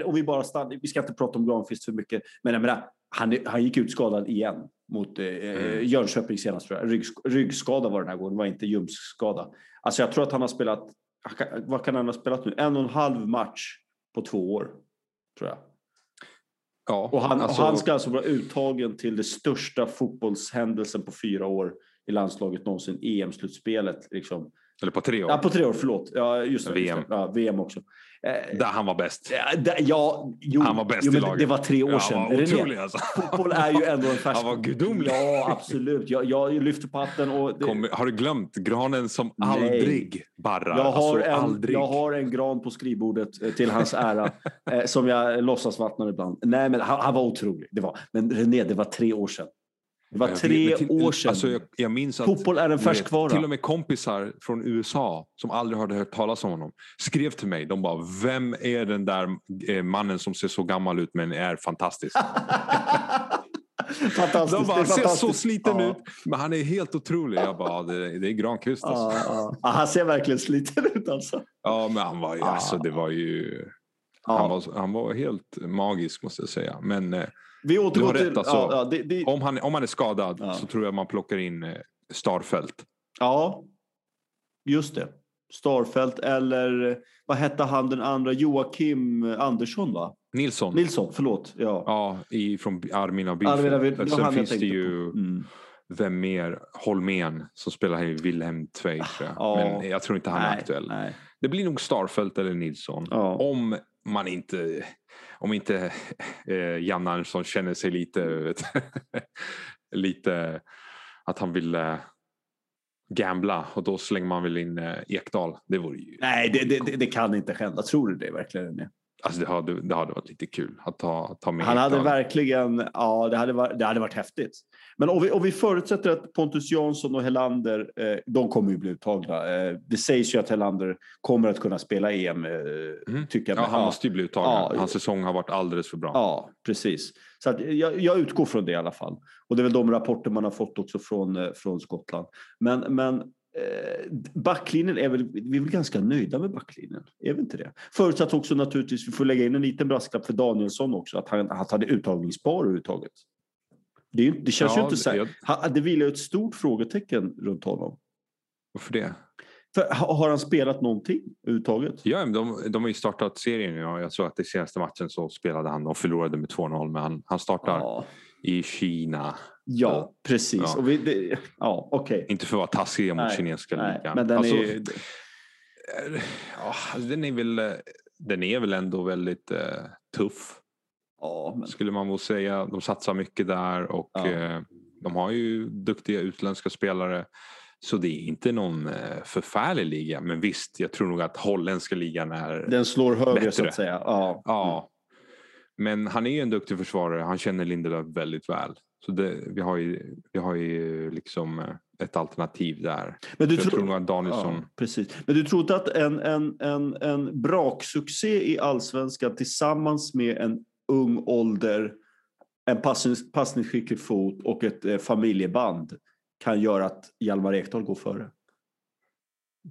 Om vi bara stannar, vi ska inte prata om Granqvist för mycket. Men jag menar, han, han gick ut skadad igen mot eh, Mm. Jönköping senast. Rygg, ryggskada var den här gången, det var inte ljumskskada. Alltså jag tror att han har spelat... Vad kan han ha spelat nu? En och en halv match på två år. Tror jag. ja, Och han, alltså, och han ska alltså vara uttagen till det största fotbollshändelsen på fyra år i landslaget någonsin, EM-slutspelet. Liksom. Eller på tre år. Ja, på tre år, förlåt. Ja, just det. VM. Just det. Ja, VM också. Eh, Där han var bäst. ja, ja, jo, Han var bäst jo, i laget. Det var tre år Ja, sedan. han var René, otrolig alltså. Fotboll är ju ändå en färsk... Han var gudomlig. Ja, absolut. Jag, jag lyfter på hatten och... Det, Kom, har du glömt granen som Nej. aldrig barrar? jag, har alltså, en, aldrig. jag har en gran på skrivbordet eh, till hans ära eh, som jag låtsas vattnar ibland. Nej, men han, han var otrolig. Det var. Men René, det var tre år sedan. Det var vet, tre till- år sedan. Alltså, jag, jag minns att Fotboll är en vet, färskvara. till och med kompisar från USA som aldrig hade hört talas om honom skrev till mig. De bara, vem är den där eh, mannen som ser så gammal ut men är fantastisk? fantastiskt. De bara, är ser så sliten Ja. ut. Men han är helt otrolig. Jag bara, det, det är Granqvist alltså. Ja, ja. Han ser verkligen sliten ut alltså. Ja, men han var ju, alltså det var ju... Han, var, han var helt magisk måste jag säga. Men Vi Du återgår har till... rätt, alltså. ja, ja, det, det, om, han, om han är skadad Ja. så tror jag man plockar in eh, Starfelt. ja, just det. Starfelt eller vad hette han den andra? Joakim Andersson va? Nilsson. Nilsson, förlåt. Ja. Ja, i, från Arvida, det Bylfeld. var Sen finns det ju. Mm. vem mer? Holmén som spelar i Wilhelm Tvei tror jag. Ja. Men jag tror inte han är Nej, aktuell. Nej. Det blir nog Starfelt eller Nilsson. Ja. Om man inte, om inte eh, Jan Andersson känner sig lite, vet, lite att han vill eh, gambla och då slänger man väl in eh, Ekdal. Det vore ju, Nej, det, det, det, kan inte hända. Tror du det verkligen? René? alltså det hade, det hade varit lite kul att ta, ta med Han hade Ekdal. verkligen, ja det hade, varit, det hade varit häftigt. Men om vi, om vi förutsätter att Pontus Jansson och Helander, eh, de kommer ju bli uttagna. Eh, det sägs ju att Helander kommer att kunna spela EM, eh, Mm. tycker jag. Ja, han måste ju bli uttagen. Ja. Hans säsong har varit alldeles för bra. Ja, precis. Så att jag, jag utgår från det i alla fall. Och det är väl de rapporter man har fått också från, eh, från Skottland. Men, men eh, backlinjen är väl, vi är väl ganska nöjda med backlinjen? Är vi inte det? Förutsatt också naturligtvis, vi får lägga in en liten brasklapp för Danielsson också, att han, att han är uttagningsbar överhuvudtaget. Det, är, ju- det känns ju Ja, inte så här, jag- Det vilar ju ett stort frågetecken runt honom. Varför det? För, ha- har han spelat någonting överhuvudtaget? Ja, de, de har ju startat serien. Ja. Jag såg att i senaste matchen så spelade han och förlorade med 2-0. Men han, han startar Ja, i Kina. ja precis. Ja. Och vi, det, ja, okej. Inte för att vara taskiga mot Nej, kinesiska ligan. men den Alltså, är, eh, ja, den, är väl, eh, den är väl ändå väldigt eh, tuff. Ja, men, Skulle man väl säga. De satsar mycket där och Ja. eh, de har ju duktiga utländska spelare. Så det är inte någon eh, förfärlig liga. Men visst, jag tror nog att holländska ligan är Den slår högre Bättre. så att säga. Ja. Ja. Men han är ju en duktig försvarare. Han känner Lindelöf väldigt väl. Så det, vi, har ju, vi har ju liksom eh, ett alternativ där. Men du jag tror tror, nog att Danielsson... ja, precis. Men du tror inte att en, en, en, en braksuccé i allsvenskan tillsammans med en ung ålder, en passnings, passningsskicklig fot och ett eh, familjeband kan göra att Hjalmar Ekdal går före?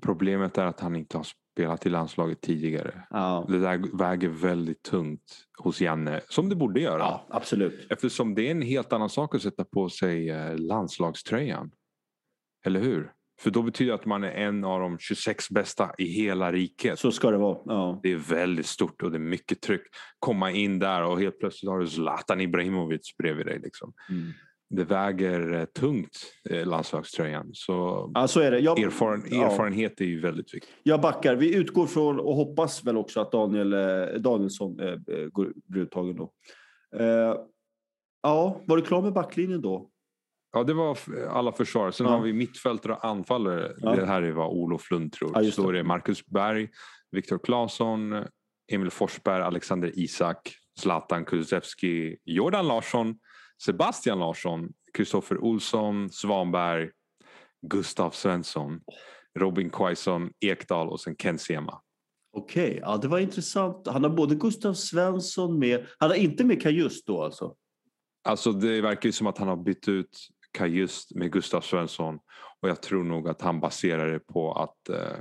Problemet är att han inte har spelat i landslaget tidigare. Ja, Det där väger väldigt tungt hos Janne. Som det borde göra. ja absolut. Eftersom det är en helt annan sak att sätta på sig eh, landslagströjan. Eller hur? För då betyder det att man är en av de 26 bästa i hela riket. Så ska det vara. Ja. Det är väldigt stort och det är mycket tryck. Komma in där och helt plötsligt har du Zlatan Ibrahimovic bredvid dig. Liksom. Mm. Det väger eh, tungt, eh, landslagströjan. Så ja, så är det. Jag, erfaren, ja. erfarenhet är ju väldigt viktigt. Jag backar. Vi utgår från och hoppas väl också att Daniel eh, Danielsson eh, går, blir uttagen då. Eh, ja, var du klar med backlinjen då? Ja, det var alla försvarare. Sen Ja. har vi mittfältare och anfallare. Ja. Det här är vad Olof Lund tror. Ja, det. är det Marcus Berg, Viktor Claesson, Emil Forsberg, Alexander Isak, Zlatan Kulusevski, Jordan Larsson, Sebastian Larsson, Kristoffer Olsson, Svanberg, Gustav Svensson, Robin Quaison, Ekdal och sen Ken Sema. Okej, ja, det var intressant. Han har både Gustav Svensson med. Han har inte med Kajus då alltså? Alltså det verkar ju som att han har bytt ut Kajust med Gustav Svensson och jag tror nog att han baserar det på att eh,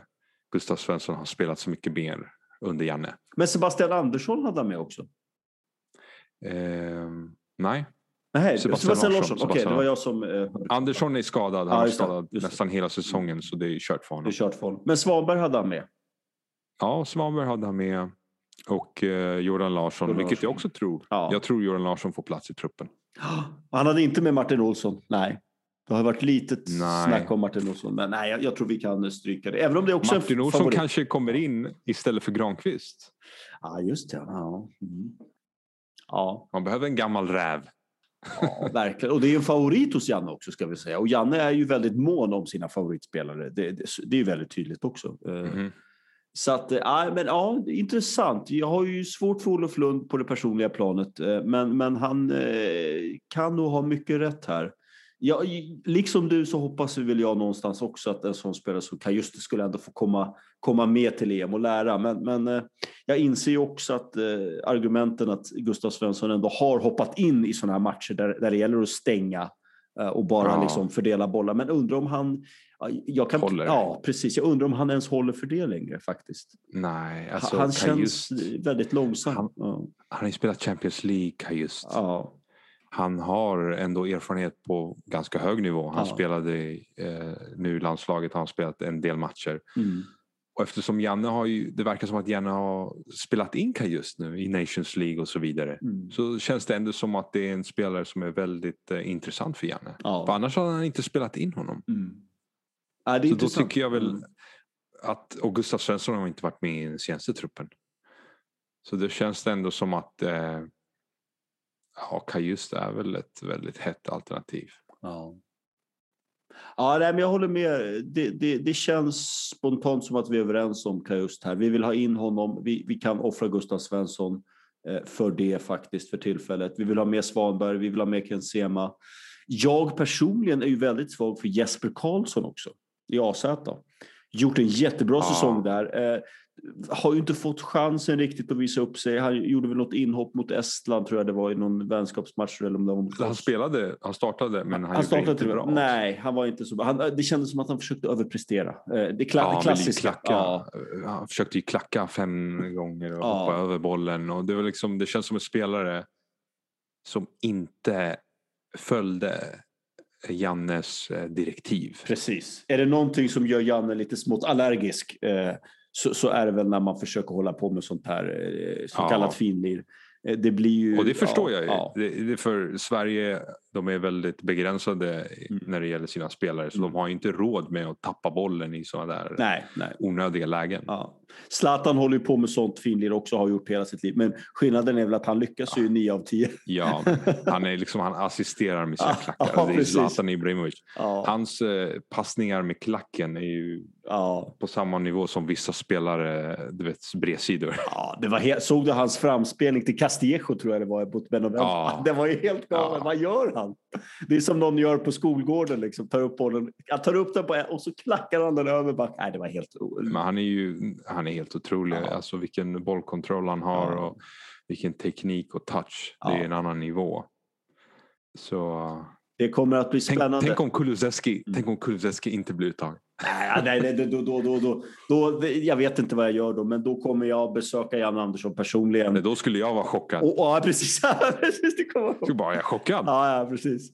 Gustav Svensson har spelat så mycket mer under Janne. Men Sebastian Andersson hade han med också? Eh, nej, Nej, Sebastian Sebastian, Larsson. Okej, Sebastian det var jag som eh. Andersson är skadad. Han just det, skadat just nästan hela säsongen så det är kört för Det är honom. kört för honom. Men Svanberg hade han med. Ja, Svanberg hade han med och eh, Jordan Larsson, Jordan vilket jag också tror. Ja. Jag tror Jordan Larsson får plats i truppen. Och Han hade inte med Martin Olsson. Nej. Det har varit lite Nej. snack om Martin Olsson, men nej, jag, jag tror vi kan stryka det. Även om det också Martin Olsson favorit. kanske kommer in istället för Granqvist. Ja, just det. Ja, mm. ja, Man behöver en gammal räv. ja, verkligen. Och det är en favorit hos Janne också, ska vi säga. Och Janne är ju väldigt mån om sina favoritspelare. Det, det, det är ju väldigt tydligt också. Eh, Mhm. Så att, ja, men ja, intressant. Jag har ju svårt för Olof Lund på det personliga planet, eh, men, men han eh, kan nog ha mycket rätt här. Ja, i- liksom du så hoppas väl jag någonstans också att en sån spelare som Kajuste skulle ändå få komma, komma med till EM och lära. Men, men eh, jag inser ju också att eh, argumenten att Gustav Svensson ändå har hoppat in i sådana här matcher där, där det gäller att stänga och bara Ja. liksom fördela bollar. Men undrar om han... ja, Jag kan, Håller. Ja, precis. Jag undrar om han ens håller för det längre faktiskt. Nej, alltså han känns väldigt långsam. Han- ja. han har ju spelat Champions League, Kajust. Ja. Han har ändå erfarenhet på ganska hög nivå. Han Ja. spelade eh, nu landslaget, har han spelat en del matcher. Mm. Och eftersom Janne har ju, det verkar som att Janne har spelat in Kajust nu i Nations League och så vidare. Mm. Så känns det ändå som att det är en spelare som är väldigt eh, intressant för Janne. För Ja. annars hade han inte spelat in honom. Mm. Ja, det är Så då tycker jag väl Mm. att, och Gustav Svensson har inte varit med i den senaste truppen. Så det känns det ändå som att eh, ja, Kajust är väl ett väldigt hett alternativ. Ja. Ja, nej, men jag håller med. Det, det, det känns spontant som att vi är överens om Kajust här. Vi vill ha in honom. Vi, vi kan offra Gustav Svensson eh, för det faktiskt för tillfället. Vi vill ha med Svanberg, vi vill ha med Ken Sema. Jag personligen är ju väldigt svag för Jesper Karlsson också i AZ. Gjort en jättebra Ja. säsong där. Eh, har ju inte fått chansen riktigt att visa upp sig. Han gjorde väl något inhopp mot Estland tror jag det var i någon vänskapsmatch. Eller om det var mot Han spelade, han startade men han, Han startade inte bra. Nej, han var inte så bra. Han, det kändes som att han försökte överprestera. Eh, Det, kla- Ja, klassiska. klacka. Ja, Han försökte ju klacka fem gånger och Ja. hoppa över bollen. Och det, var liksom, det känns som en spelare som inte följde Jannes eh, direktiv. precis. Är det någonting som gör Janne lite smått allergisk eh, så, så är det väl när man försöker hålla på med sånt här eh, så Ja. kallat finlir. Eh, Det blir ju... Och det förstår ja, jag ju. Ja. Det, det för Sverige, de är väldigt begränsade Mm. när det gäller sina spelare. Så Mm. de har inte råd med att tappa bollen i sådana där Nej, nej. onödiga lägen. Ja. Zlatan håller ju på med sånt finlir också, har gjort hela sitt liv. Men skillnaden är väl att han lyckas ju nio av tio. Ja, han, är liksom, han assisterar med sina Ja, klackar. ja, det är. Zlatan Ibrahimovic. Ja, Hans eh, passningar med klacken är ju ja. på samma nivå som vissa spelare, du vet, bredsidor. Ja, det var helt, såg du hans framspelning till Castillejo tror jag det var mot? Ja. Det var ju helt galet. Ja. Vad gör han? Det är som någon gör på skolgården. Liksom. Tar upp bollen, han tar upp den på och så klackar han den över back. Nej, det var helt... Men han är ju han är helt otrolig. Ja. Alltså vilken bollkontroll han har Ja. och vilken teknik och touch. Det Ja. är en annan nivå. Så Det kommer att bli tänk, spännande. tänk om Kulusevski, Mm. tänk om Kulusevski inte blir uttagen. Nej, nej, nej då, då, då, då, då, jag vet inte vad jag gör då, men då kommer jag besöka Jan Andersson personligen. Men då skulle jag vara chockad. Och, ja, precis. precis det kommer jag skulle bara, jag är chockad. Ja, ja, precis.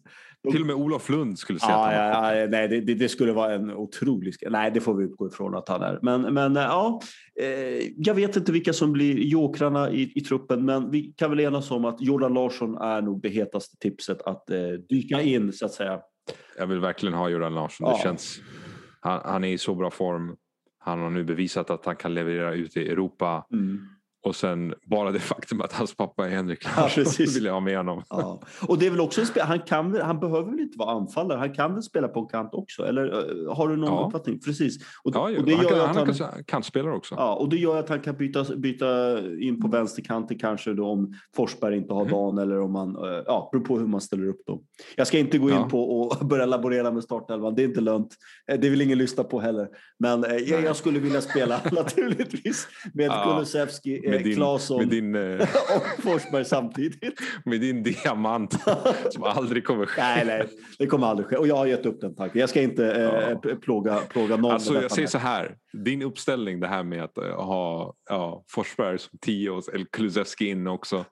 Till och med Olof Lund skulle säga Ja, att han ja, ja, nej, det, det, skulle vara en otrolig... Nej, det får vi utgå ifrån att han är. Men, men eh, ja, eh, jag vet inte vilka som blir jokrarna i, i truppen, men vi kan väl enas om att Jordan Larsson är nog det hetaste tipset att eh, dyka in, så att säga. Jag vill verkligen ha Göran Larsson. Ja. Det känns, han, han är i så bra form. Han har nu bevisat att han kan leverera ute i Europa. Mm. Och sen bara det faktum att hans pappa är Henrik Ja, Larsson precis. vill jag ha med honom. Ja. Och det är väl också en spel, han, kan, han behöver väl inte vara anfallare, han kan väl spela på en kant också? Eller har du någon Ja. uppfattning? Precis. Och, Ja, och det han gör kan, han att han, kan kantspelare också. Ja, och det gör att han kan byta, byta in på vänsterkanten kanske då om Forsberg inte har Mm. dagen eller om man, ja, beror på hur man ställer upp då. Jag ska inte gå in Ja. på och börja laborera med startelvan, det är inte lönt. Eh, Det vill ingen lyssna på heller. Men eh, jag, jag skulle vilja spela naturligtvis med Ja, Kulusevski, Med eh, din, Claesson med, din, eh, och Forsberg samtidigt. med din diamant som aldrig kommer ske. nej, nej, det kommer aldrig ske. Och jag har gett upp den tanken. Jag ska inte eh, Ja. p- plåga, plåga någon Alltså, jag säger så här. Din uppställning, det här med att eh, ha ja, Forsberg som tio och eller Kulusevski in också.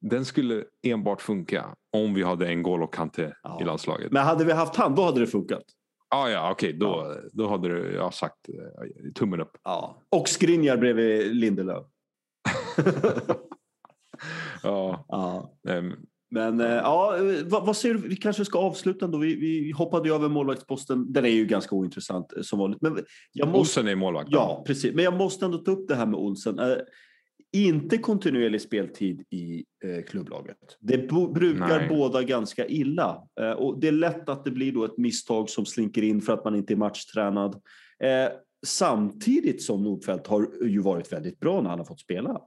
Den skulle enbart funka om vi hade en N'Golo Kanté Ja. i landslaget. Men hade vi haft han, då hade det funkat. Ah, ja, okej, då, då hade du, jag sagt eh, tummen upp. Ja. Och Skriniar bredvid Lindelöf. Ja, Ja. ehm, Men eh, ja, vad, vad säger du? Vi kanske ska avsluta ändå. Vi, vi hoppade ju över målvaktsposten. Den är ju ganska ointressant eh, som vanligt. Men jag måste, Olsen är målvakt. ja, precis. Men jag måste ändå ta upp det här med Olsen. Eh, inte kontinuerlig speltid i eh, klubblaget. Det brukar Nej. båda ganska illa. Eh, och det är lätt att det blir då ett misstag som slinker in för att man inte är matchtränad. Eh, samtidigt som Nordfeldt har ju varit väldigt bra när han har fått spela.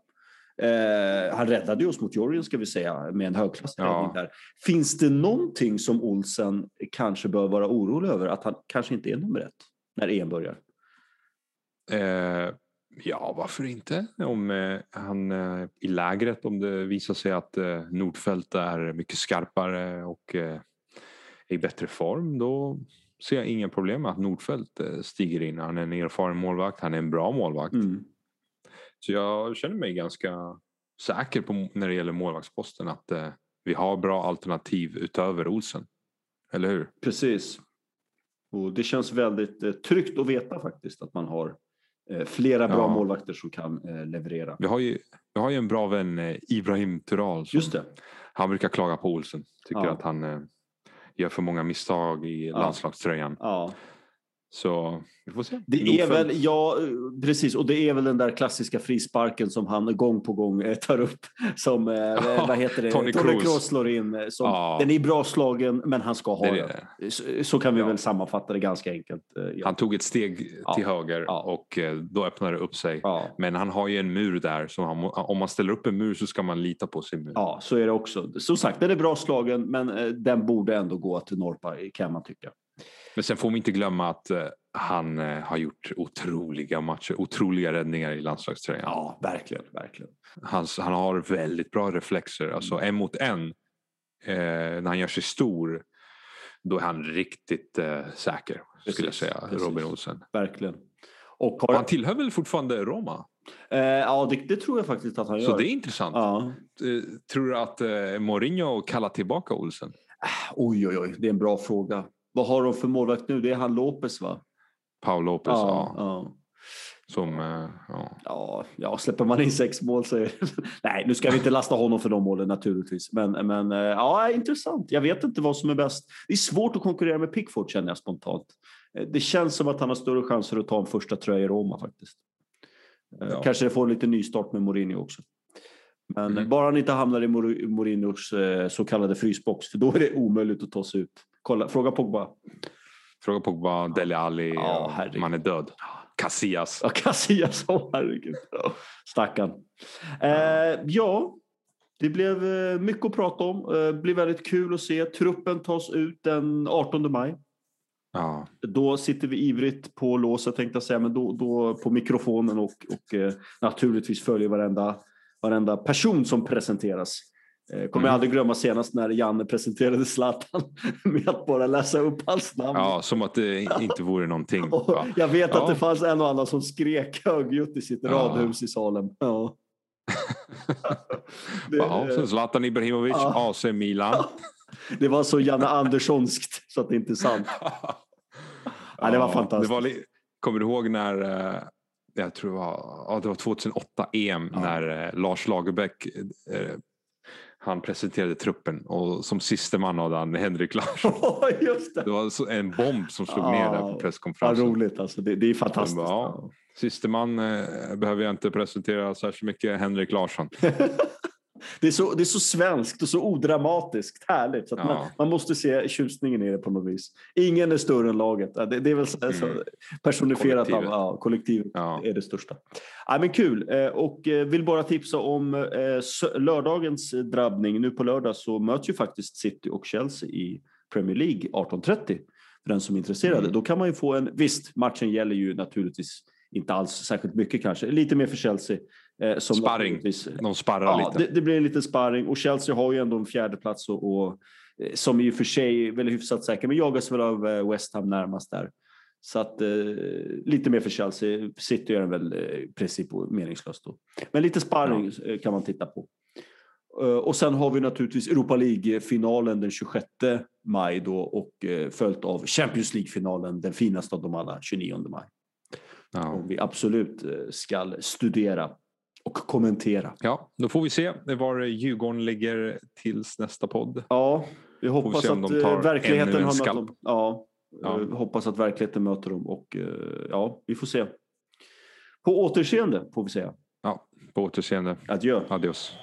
Eh, han räddade oss mot Jorgen ska vi säga med en högklassig Ja. där. Finns det någonting som Olsen kanske bör vara orolig över? Att han kanske inte är nummer ett när EM börjar? Eh, ja, varför inte? Om eh, han eh, i lägret, om det visar sig att eh, Nordfeldt är mycket skarpare och eh, är i bättre form, då ser jag inga problem med att Nordfeldt stiger in. Han är en erfaren målvakt, han är en bra målvakt. Mm. Så jag känner mig ganska säker på när det gäller målvaktsposten att eh, vi har bra alternativ utöver Olsen. Eller hur? Precis. Och det känns väldigt eh, tryggt att veta faktiskt att man har eh, flera bra Ja. målvakter som kan eh, leverera. Vi har ju, vi har ju en bra vän, eh, Ibrahim Tural. Som, Just det. Han brukar klaga på Olsen. Tycker Ja. att han eh, gör för många misstag i Ja. landslagströjan. Ja. Så vi får se. Det är väl, ja, precis. Och det är väl den där klassiska frisparken som han gång på gång eh, tar upp. Som, eh, vad heter det? Tony Tony Kroos. Slår in. eh, Som, Ja. Den är bra slagen, men han ska ha Det den. det. Så, så kan vi Ja. väl sammanfatta det ganska enkelt. Ja. Han tog ett steg Ja. till höger Ja. och då öppnade det upp sig. Ja. Men han har ju en mur där. Så han, om man ställer upp en mur så ska man lita på sin mur. ja, så är det också. Som sagt, den är bra slagen, men den borde ändå gå till Norpa kan man tycka. Men sen får vi inte glömma att eh, han eh, har gjort otroliga matcher, otroliga räddningar i landslagströjan. Ja, verkligen, verkligen. Han, han har väldigt bra reflexer. Alltså Mm. en mot en, eh, när han gör sig stor, då är han riktigt eh, säker. skulle jag Precis, säga, precis. Robin Olsen. Verkligen. Och Och har, han tillhör väl fortfarande Roma? eh, ja, det, det tror jag faktiskt att han gör. Så det är intressant. ja. Eh, Tror du att eh, Mourinho kallar tillbaka Olsen? Oj, oj, oj, det är en bra fråga. Vad har de för målvakt nu? Det är han Lopez, va? Paul Lopez, ja. ja. Som, eh, ja. Ja, ja, släpper man in sex mål så är Nej, nu ska vi inte lasta honom för de målen naturligtvis. Men, men eh, ja, intressant. Jag vet inte vad som är bäst. Det är svårt att konkurrera med Pickford känner jag spontant. Eh, Det känns som att han har större chanser att ta en första tröja i Roma faktiskt. Ja. Kanske får en liten nystart med Mourinho också. Men Mm. bara han inte hamnar i Mourinhos så kallade frysbox, för då är det omöjligt att ta sig ut. Kolla, fråga Pogba. Fråga Pogba, Dele Alli, Ja, herregud. man är död. Casillas. Ja, Casillas, åh herregud. Stackarn. Eh, ja, det blev eh, mycket att prata om. Eh, Det blir väldigt kul att se. Truppen tas ut den 18 maj. Ja. Då sitter vi ivrigt på låset tänkte jag säga, men då, då på mikrofonen och, och eh, naturligtvis följer varenda, varenda person som presenteras. Eh, kommer jag Mm. aldrig glömma senast när Janne presenterade Zlatan med att bara läsa upp hans namn. ja, som att det inte vore någonting. Jag vet att Ja. det fanns en och annan som skrek högljutt i sitt Ja. radhus i Salem. Ja. Det- Ja, så Zlatan Ibrahimovic, Ja. AC Milan. Det var så Janne Anderssonskt så att det inte är sant. Ja, det var fantastiskt. Det var, kommer du ihåg när, eh, jag tror det var, ja, det var 2008 EM, när eh, Lars Lagerbäck han presenterade truppen och som siste man hade han Henrik Larsson. Just det. Det var en bomb som slog ner där på Vad presskonferensen. roligt alltså. Det, det är fantastiskt. Ja. Siste man eh, behöver jag inte presentera särskilt mycket, Henrik Larsson. Det är, så, det är så svenskt och så odramatiskt. Härligt. Så Ja. man, man måste se tjusningen i det på något vis. Ingen är större än laget. Det, det är väl så, så Mm. personifierat. Kollektivet. Av, ja, kollektivet Ja. är det största. Ja, men kul. Eh, Och eh, vill bara tipsa om eh, lördagens drabbning. Nu på lördag så möts ju faktiskt City och Chelsea i Premier League 18.30. För den som är intresserad. Mm. Då kan man ju få en... Visst, matchen gäller ju naturligtvis inte alls särskilt mycket kanske. Lite mer för Chelsea. Eh, Som Sparring. De sparrar Ja, lite. det, det blir en liten sparring och Chelsea har ju ändå en fjärde plats och, och eh, som i och för sig är väl hyfsat säker, men jagas väl av eh, West Ham närmast där. Så att eh, lite mer för Chelsea. City är den väl eh, i princip meningslöst då. Men lite sparring eh, kan man titta på. Eh, Och sen har vi naturligtvis Europa League-finalen den 26 maj då och eh, följt av Champions League-finalen, den finaste av dem alla, 29 maj. Ja. Som vi absolut eh, ska studera. Och kommentera. Ja, då får vi se var Djurgården ligger tills nästa podd. Ja, vi hoppas om att eh, verkligheten har mött dem. Ja, Ja. eh, hoppas att verkligheten möter dem och eh, ja, vi får se. På återseende får vi säga. Ja, på återseende. Adjö. Adios.